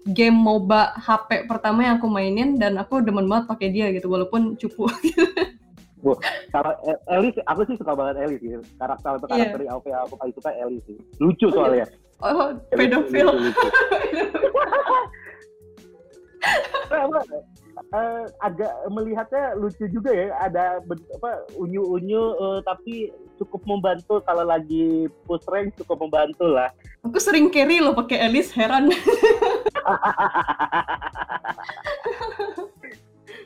game MOBA HP pertama yang aku mainin dan aku demen banget pakai dia gitu walaupun cupu. Kalau E- Ellie, aku sih suka banget Ellie sih. Karakter atau Iya. karakter di AOV aku paling suka Ellie sih. Lucu soalnya. oh, Ellie tuh pedofil. Eh, eh, agak melihatnya lucu juga ya. Ada apa unyu-unyu eh, tapi cukup membantu kalau lagi push rank cukup membantu lah. Aku sering carry loh pakai Alice, heran.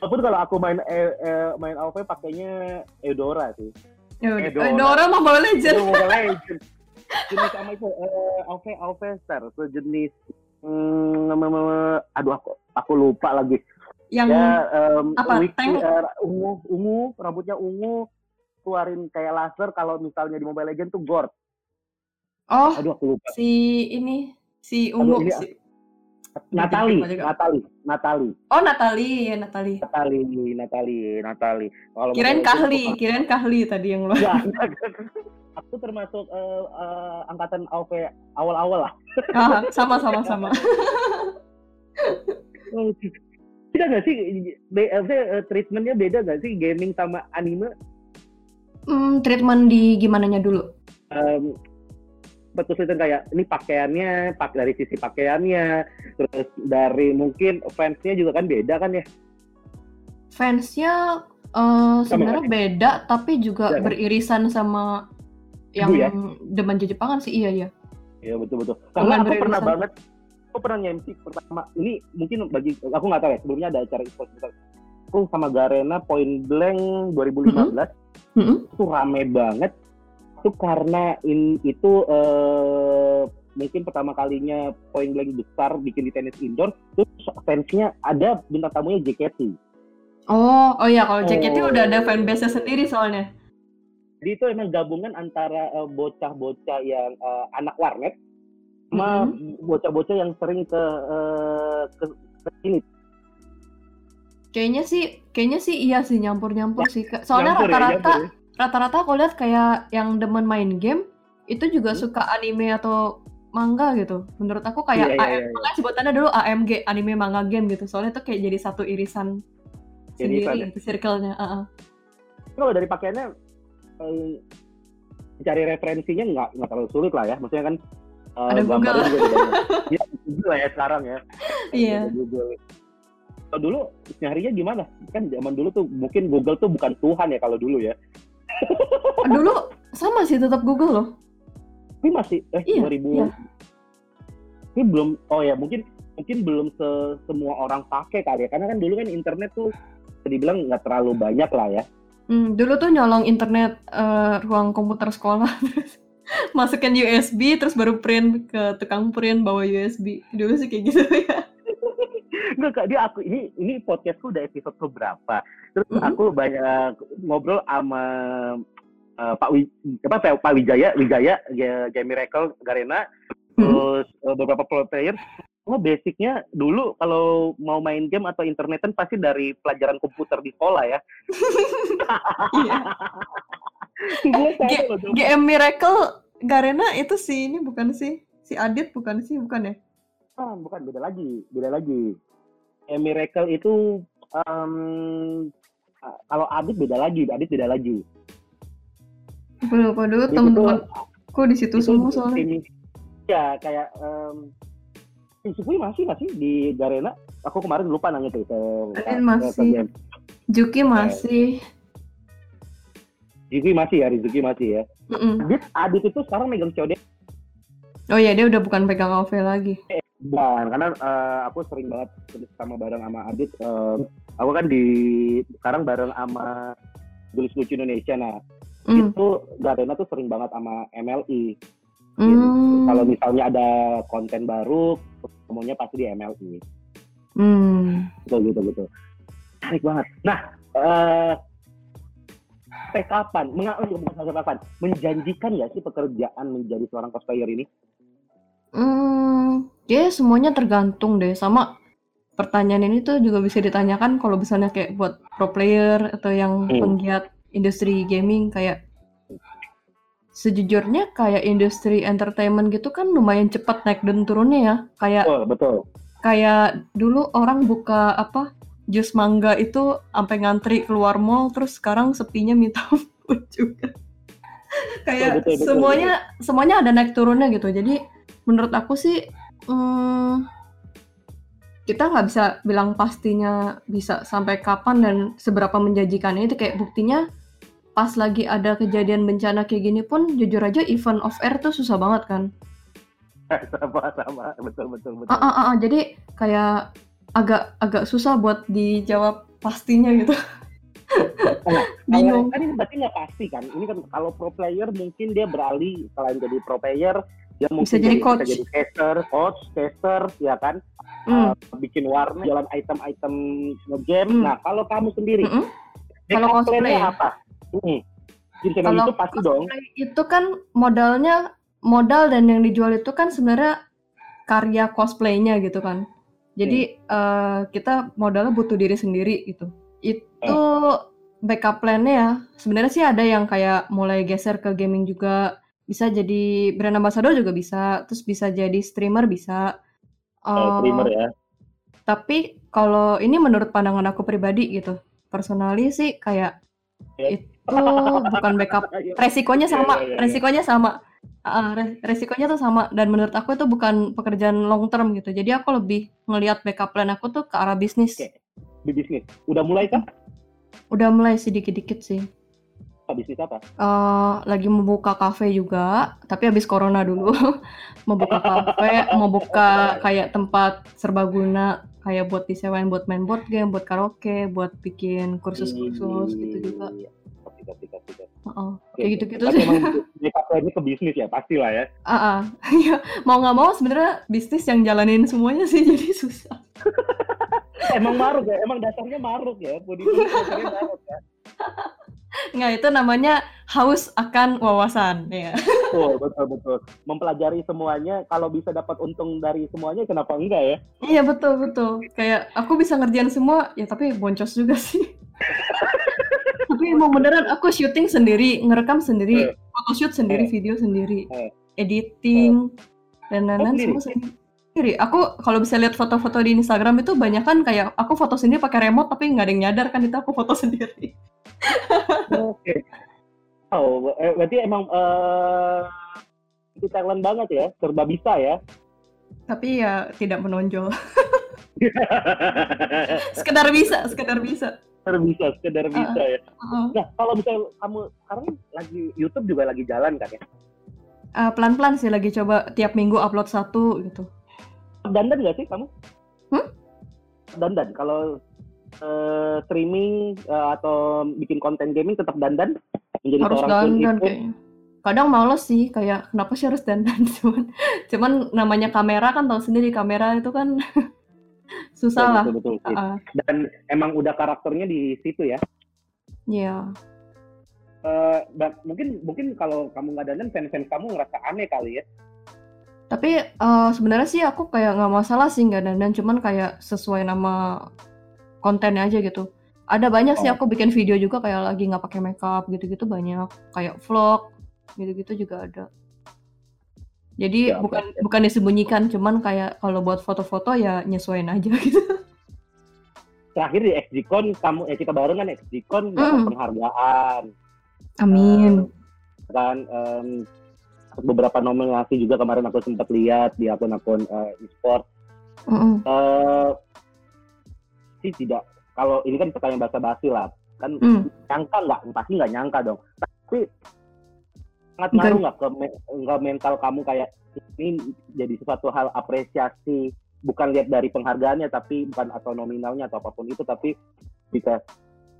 Walaupun kalau aku main eh, eh, main AoV pakainya Eudora sih. Ya udah. Eh, Dora. Eh, Dora mah Mobile Legend. Mobile Legends. Jenis sama itu eh, AoV AoV Star sejenis hmm, aduh aku aku lupa lagi. Yang Ya em, apa, wiki, tank? eh, ungu ungu rambutnya ungu keluarin kayak laser kalau misalnya di Mobile Legends tuh Gord. oh Aduh aku lupa. si ini si ungu. ini si- Natali. Natali, Natali, Oh Natali ya Natali. Natali, Natali, Natali. Kalau Kirain Kahli, kirain Kahli tadi yang lo. Enggak. Aku termasuk eh, eh, angkatan AoV awal-awal lah. Ah, sama sama sama. Beda nggak sih, be, eh, treatmentnya beda nggak sih gaming sama anime? Hmm, treatment di gimananya dulu? Um, betul kesulitan kayak ini pakaiannya, pak dari sisi pakaiannya, terus dari mungkin fansnya juga kan beda kan ya? Fansnya eh, sebenarnya beda, tapi juga Iya kan? beririsan sama yang ya? demen Jepangan sih iya ya. Iya betul betul. Karena aku pernah banget, aku pernah nge-MC pertama. Ini mungkin bagi aku nggak tahu ya. Sebelumnya ada acara e-sport. Aku sama Garena Point Blank 2015 Mm-mm. itu rame banget. Itu karena in, itu eh, mungkin pertama kalinya Point Blank besar bikin di tenis indoor. Terus fansnya ada bintang tamunya JKT. Oh, oh ya kalau JKT Oh. udah ada fanbase-nya sendiri soalnya. Jadi itu emang gabungan antara eh, bocah-bocah yang eh, anak warnet sama bocah-bocah yang sering ke eh, ke, ke ini Kayaknya sih, kayaknya sih iya sih nyampur-nyampur sih. Soalnya Nyampur ya, rata-rata, nyampur ya. rata-rata aku lihat kayak yang demen main game itu juga Hmm. suka anime atau manga gitu. Menurut aku kayak Iya, iya, AM, iya. makanya sebutannya dulu AMG, anime manga game gitu. Soalnya itu kayak jadi satu irisan Irisan sendiri ya? gitu, circle-nya. uh-uh. kalau dari pakaiannya eh, cari referensinya nggak nggak terlalu sulit lah ya maksudnya kan eh, Ada gambarnya Google. juga banyak. ya Google lah ya sekarang ya Iya. Ada Google kalau dulu nyarinya gimana kan zaman dulu tuh mungkin Google tuh bukan Tuhan ya kalau dulu ya Dulu sama sih tetap Google loh. tapi masih eh Iya, 2000 iya. ini belum oh ya mungkin mungkin belum se- semua orang pakai kali ya karena kan dulu kan internet tuh dibilang nggak terlalu banyak lah ya Hmm, dulu tuh nyolong internet eh, ruang komputer sekolah, masukin USB, terus baru print ke tukang print bawa USB. Dulu sih kayak gitu ya. Enggak kak, dia aku ini ini podcastku udah episode keberapa. Terus Mhm. aku banyak ngobrol sama eh, Pak Wi, apa Pak Pak Wijaya, Wijaya, Game Miracle, Garena, Mhm. terus eh, beberapa pro player. Oh basicnya dulu kalau mau main game atau internetan pasti dari pelajaran komputer di sekolah ya. Iya. G-. GM Miracle Garena itu sih ini bukan sih si Adit bukan sih bukan ya? Ah, bukan beda lagi, beda lagi. Game Miracle itu ah, kalau Adit beda lagi, Adit beda lagi. Lupa dulu kok di situ itu semua soalnya. tim- ya kayak um, Sufui masih nggak sih di Garena? Aku kemarin lupa nanya tuh ke, Adit masih. ke- Juki masih. Rizuki masih ya, Rizuki masih ya. Mm-mm. Adit, Adit itu sekarang megang COD Oh iya dia udah bukan pegang OV lagi. Bukan karena eh, aku sering banget sama bareng sama Adit. eh, aku kan di sekarang bareng sama Tulis Lucu Indonesia. Nah, Mm. itu Garena tuh sering banget sama MLI. Mm. Kalau misalnya ada konten baru, semuanya pasti di MLI. Mm. Betul, betul, betul. Menarik banget. Nah, eh sampai kapan? Menga- oh, bukan sampai kapan? Menjanjikan nggak sih pekerjaan menjadi seorang cosplayer ini? Hmm, ya semuanya tergantung deh. Sama pertanyaan ini tuh juga bisa ditanyakan kalau misalnya kayak buat pro player atau yang Hmm. penggiat industri gaming kayak sejujurnya kayak industri entertainment gitu kan lumayan cepat naik dan turunnya ya. Kayak Betul, betul. kayak dulu orang buka apa jus mangga itu sampai ngantri keluar mall terus sekarang sepinya minta ampun juga. Kayak Betul, betul, betul, semuanya semuanya ada naik turunnya gitu. Jadi menurut aku sih hmm, kita nggak bisa bilang pastinya bisa sampai kapan dan seberapa menjanjikannya. Itu kayak buktinya pas lagi ada kejadian bencana kayak gini pun jujur aja event off air tuh susah banget kan? Sama sama. Betul betul betul. Ah, ah, ah, ah. jadi kayak agak agak susah buat dijawab pastinya gitu. Nah, bingung. kan ini berarti nggak pasti kan? Ini kan kalau pro player mungkin dia beralih selain jadi pro player dia mungkin Bisa jadi coach. bisa jadi caster coach caster ya kan Hmm, Uh, bikin warna jualan item-item game Hmm. nah kalau kamu sendiri mm-mm. backup Kalau cosplay ya? apa hmm. Kalau itu pasti dong itu kan modalnya modal dan yang dijual itu kan sebenarnya karya cosplaynya gitu kan. Jadi eh, kita modalnya butuh diri sendiri gitu. Itu backup plan-nya ya. Sebenarnya sih ada yang kayak mulai geser ke gaming juga. Bisa jadi brand ambassador juga bisa. Terus bisa jadi streamer bisa. Eh, streamer ya tapi kalau ini menurut pandangan aku pribadi gitu. Personally sih kayak Ya. itu bukan backup resikonya Iya, sama iya, iya, resikonya sama Ah, re- resikonya tuh sama dan menurut aku itu bukan pekerjaan long term gitu jadi aku lebih ngelihat backup plan aku tuh ke arah bisnis Oke. di bisnis udah mulai kah udah mulai sedikit-dikit sih bisnis apa Eh, lagi membuka kafe juga tapi habis corona dulu mau buka kafe mau buka kayak tempat serbaguna kayak buat disewain buat main board game buat karaoke buat bikin kursus-kursus gitu juga Oke, kayak gitu-gitu sih emang plan ini ke bisnis ya pasti lah ya Ah, ah. Iya, mau nggak mau sebenarnya bisnis yang jalanin semuanya sih jadi susah. emang maruk ya emang dasarnya maruk ya Budi dasarnya maruk ya Nggak, itu namanya haus akan wawasan, ya. betul betul betul mempelajari semuanya kalau bisa dapat untung dari semuanya kenapa enggak ya Iya betul betul. Kayak aku bisa ngerjain semua, ya tapi boncos juga sih. tapi emang beneran aku syuting sendiri, ngerekam sendiri, photoshoot sendiri, Eh. video sendiri, Eh. editing dan lain-lain sendiri? semua sendiri. Aku kalau bisa lihat foto-foto di Instagram itu banyak kan kayak aku foto sendiri pakai remote tapi nggak ada yang nyadar kan itu aku foto sendiri. Oke oh berarti emang eh itu talent banget ya serba bisa ya Tapi ya tidak menonjol. sekedar bisa, sekedar bisa. sekedar bisa sekedar bisa ya Heeh. nah kalau misalnya kamu sekarang lagi YouTube juga lagi jalan kan ya Eh, pelan-pelan sih lagi coba tiap minggu upload satu gitu. dandan nggak sih kamu Hmm? dandan kalau eh, streaming eh, atau bikin konten gaming tetap dandan menjadi harus seorang dandan kayaknya. Kadang males sih kayak kenapa sih harus dandan cuman cuman namanya kamera kan tahu sendiri kamera itu kan susah lah. betul, betul, ah. dan emang udah karakternya di situ ya Iya. Eh, dan mungkin mungkin kalau kamu nggak dandan fans-fans kamu ngerasa aneh kali ya Tapi eh, sebenarnya sih aku kayak nggak masalah sih nggak dandan cuman kayak sesuai nama kontennya aja gitu. Ada banyak sih Oh. aku bikin video juga kayak lagi nggak pakai makeup gitu-gitu banyak kayak vlog gitu-gitu juga ada. Jadi Ya, bukan oke. bukan disembunyikan cuman kayak kalau buat foto-foto ya nyesuaiin aja gitu. terakhir di XGCon kamu eh kita barengan XGCon dapat Mm. penghargaan Amin. kan em, beberapa nominasi juga kemarin aku sempat lihat di akun-akun eh, e-sport Mm-mm. eh sih tidak kalau ini kan pertanyaan bahasa basi lah. Kan Mm. nyangka nggak? Pasti nggak nyangka dong. Tapi sangat ngaruh nggak ke, me- nggak mental kamu kayak ini jadi sesuatu hal apresiasi bukan lihat dari penghargaannya tapi bukan atau nominalnya atau apa pun itu tapi jika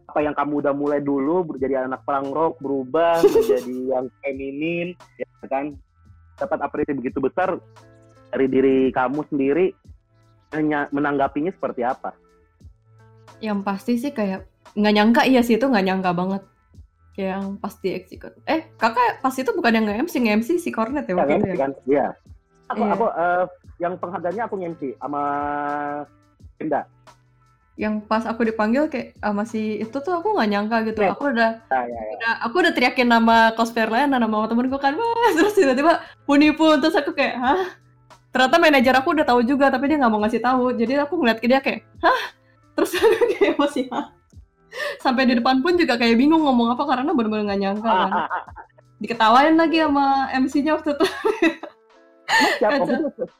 apa yang kamu udah mulai dulu menjadi anak perang rock berubah menjadi yang feminin ya kan? Dapat apresiasi begitu besar dari diri kamu sendiri hanya menanggapinya seperti apa Yang pasti sih kayak nggak nyangka iya sih itu nggak nyangka banget. Kayak yang pasti execute. Eh kakak pas itu bukan yang nge-MC, nge-MC si Cornet ya Ya, waktu itu ya? kan? Iya. Aku, Iya. aku eh, yang penghargaannya aku nge-MC sama Benda. Yang pas aku dipanggil kayak sama si itu tuh aku nggak nyangka gitu. Yes. Aku udah, Nah, ya, ya. udah aku udah teriakin nama cosplayer lain, nama temen gue kan, wah terus tiba-tiba puni pun terus aku kayak, hah? Ternyata manajer aku udah tahu juga, tapi dia nggak mau ngasih tahu. Jadi aku ngeliat ke dia kayak, hah? Terus kayak hah? Sampai di depan pun juga kayak bingung ngomong apa karena bener-bener nggak nyangka Ah, kan. ah, ah. Diketawain lagi sama MC-nya waktu itu. Siapa, itu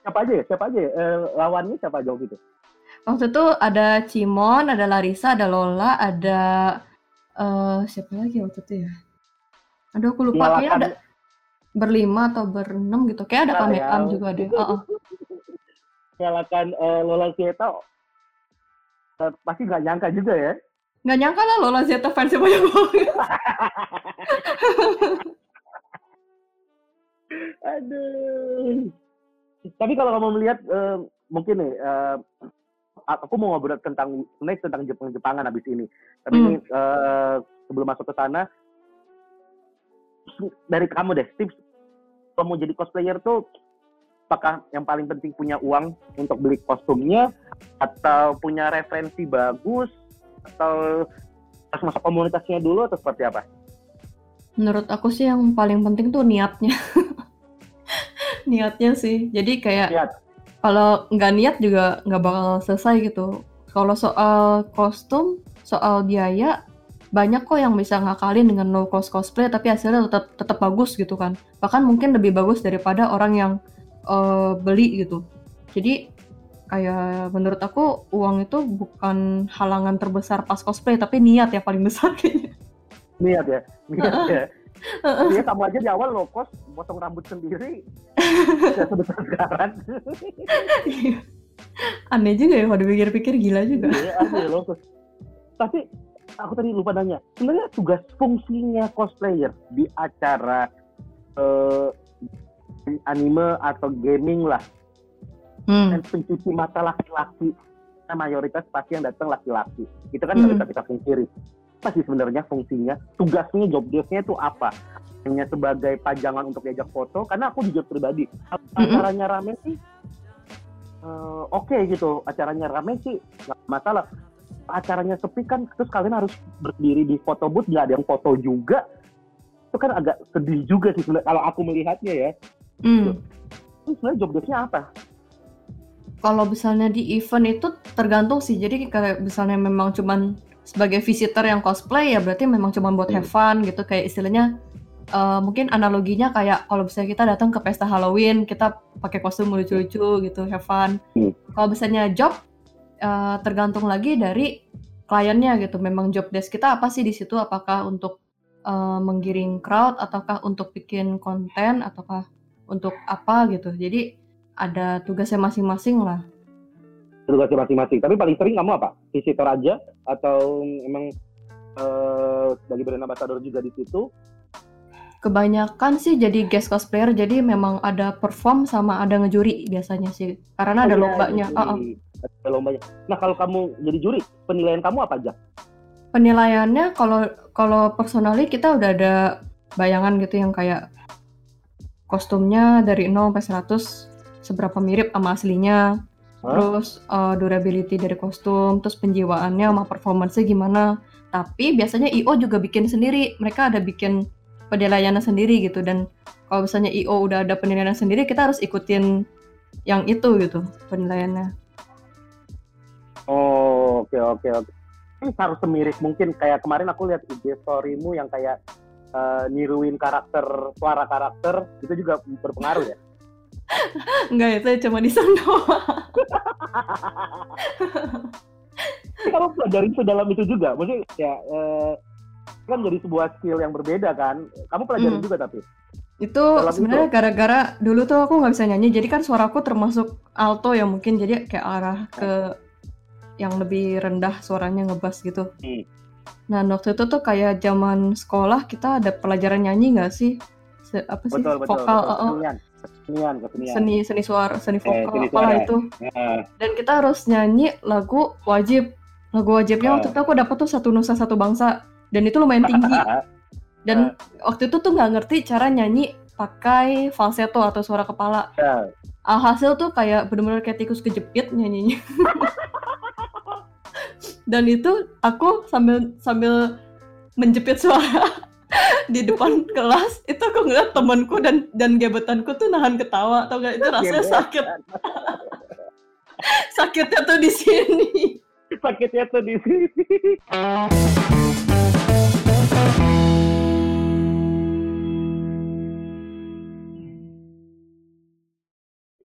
siapa aja ya? Siapa aja ya? Eh, lawannya siapa aja waktu itu? Waktu itu ada Cimon, ada Larissa, ada Lola, ada eh siapa lagi waktu itu ya? Aduh aku lupa, kayaknya ada berlima atau berenam gitu. Kayak ada Real. Kameam juga deh. Heeh. mengalahkan eh, Lola Sieta pasti nggak nyangka juga ya. Nggak nyangka lah Lola Zeta fansnya banyak banget. Aduh. Tapi kalau kamu melihat eh, mungkin nih eh, aku mau ngobrol tentang sebenarnya tentang Jepang-Jepangan habis ini. Tapi Hmm. ini eh, sebelum masuk ke sana dari kamu deh tips kalau mau jadi cosplayer tuh apakah yang paling penting punya uang untuk beli kostumnya atau punya referensi bagus atau harus masuk komunitasnya dulu atau seperti apa? Menurut aku sih yang paling penting tuh niatnya. niatnya sih. Jadi kayak Niat. kalau nggak niat juga nggak bakal selesai gitu. Kalau soal kostum, soal biaya, banyak kok yang bisa ngakalin dengan low cost cosplay tapi hasilnya tetap tetap bagus gitu kan. Bahkan mungkin lebih bagus daripada orang yang eh, beli gitu. Jadi kayak menurut aku uang itu bukan halangan terbesar pas cosplay tapi niat yang paling besar kayaknya. Niat ya, niat ya. Iya kamu aja di awal low cost, potong rambut sendiri, ya sebesar sekarang. Aneh juga ya kalau dipikir-pikir gila juga. Iya, asli low cost. Tapi aku tadi lupa nanya, sebenarnya tugas fungsinya cosplayer di acara eh, anime atau gaming lah, Hmm. dan pencuci mata laki-laki, nah, mayoritas pasti yang datang laki-laki. Itu kan Hmm. bisa kita pungkiri. Apa sih sebenarnya fungsinya? Tugasnya, job desk-nya itu apa? Hanya sebagai pajangan untuk diajak foto? Karena aku jujur pribadi, acaranya rame sih, eh, oke gitu. Acaranya rame sih, nggak masalah. Acaranya sepi kan, terus kalian harus berdiri di foto booth, nggak ada yang foto juga. Itu kan agak sedih juga sih kalau aku melihatnya ya. Hmm. Itu sebenarnya job desk-nya apa? Kalau misalnya di event itu tergantung sih. Jadi kayak misalnya memang cuman sebagai visitor yang cosplay ya berarti memang cuman buat have fun gitu. Kayak istilahnya eh, mungkin analoginya kayak kalau misalnya kita datang ke pesta Halloween kita pakai kostum lucu-lucu gitu have fun. Hmm. Kalau misalnya job eh, tergantung lagi dari kliennya gitu. Memang job desk kita apa sih di situ? Apakah untuk eh, menggiring crowd ataukah untuk bikin konten ataukah untuk apa gitu. Jadi ada tugasnya masing-masing lah. tugasnya masing-masing. Tapi paling sering kamu apa? Visitor aja atau emang eh sebagai brand ambassador juga di situ? Kebanyakan sih jadi guest cosplayer, jadi memang ada perform sama ada ngejuri biasanya sih. Karena ada Oh, iya, lombanya. jadi Oh, oh. Ada lombanya. Nah kalau kamu jadi juri, penilaian kamu apa aja? Penilaiannya kalau kalau personally kita udah ada bayangan gitu yang kayak kostumnya dari 0 sampai 100 seberapa mirip sama aslinya. Hah? Terus uh, durability dari kostum, terus penjiwaannya sama performance-nya gimana. Tapi biasanya IO juga bikin sendiri. Mereka ada bikin penilaiannya sendiri gitu dan kalau misalnya IO udah ada penilaian sendiri, kita harus ikutin yang itu gitu penilaiannya. Oh oke oke oke. Ini harus semirip mungkin kayak kemarin aku lihat IG storymu yang kayak eh, niruin karakter suara karakter itu juga berpengaruh ya. Enggak, itu cuma desain doang. Kamu pelajarin sedalam itu juga, maksudnya ya eh, kan jadi sebuah skill yang berbeda kan. Kamu pelajarin Hmm. juga tapi. Itu sebenarnya gara-gara dulu tuh aku nggak bisa nyanyi, jadi kan suaraku termasuk alto ya mungkin, jadi kayak arah ke yang lebih rendah suaranya ngebas gitu. Hmm. Nah waktu itu tuh kayak zaman sekolah kita ada pelajaran nyanyi nggak sih? Se- apa sih Betul betul. vokal betul. oh, oh, Kesenian, kesenian, seni seni suara seni Eh, vokal seni apalah suara. itu. Nah, Dan kita harus nyanyi lagu wajib. Lagu wajibnya Ah. waktu itu aku dapet tuh satu nusa satu bangsa dan itu lumayan tinggi. Dan waktu itu tuh nggak ngerti cara nyanyi pakai falsetto atau suara kepala. ya. Alhasil tuh kayak bener-bener kayak tikus kejepit nyanyinya. Dan itu aku sambil sambil menjepit suara di depan kelas itu aku ngeliat temanku dan dan gebetanku tuh nahan ketawa atau enggak itu rasanya Gebetan. sakit sakitnya tuh di sini Sakitnya tuh di sini.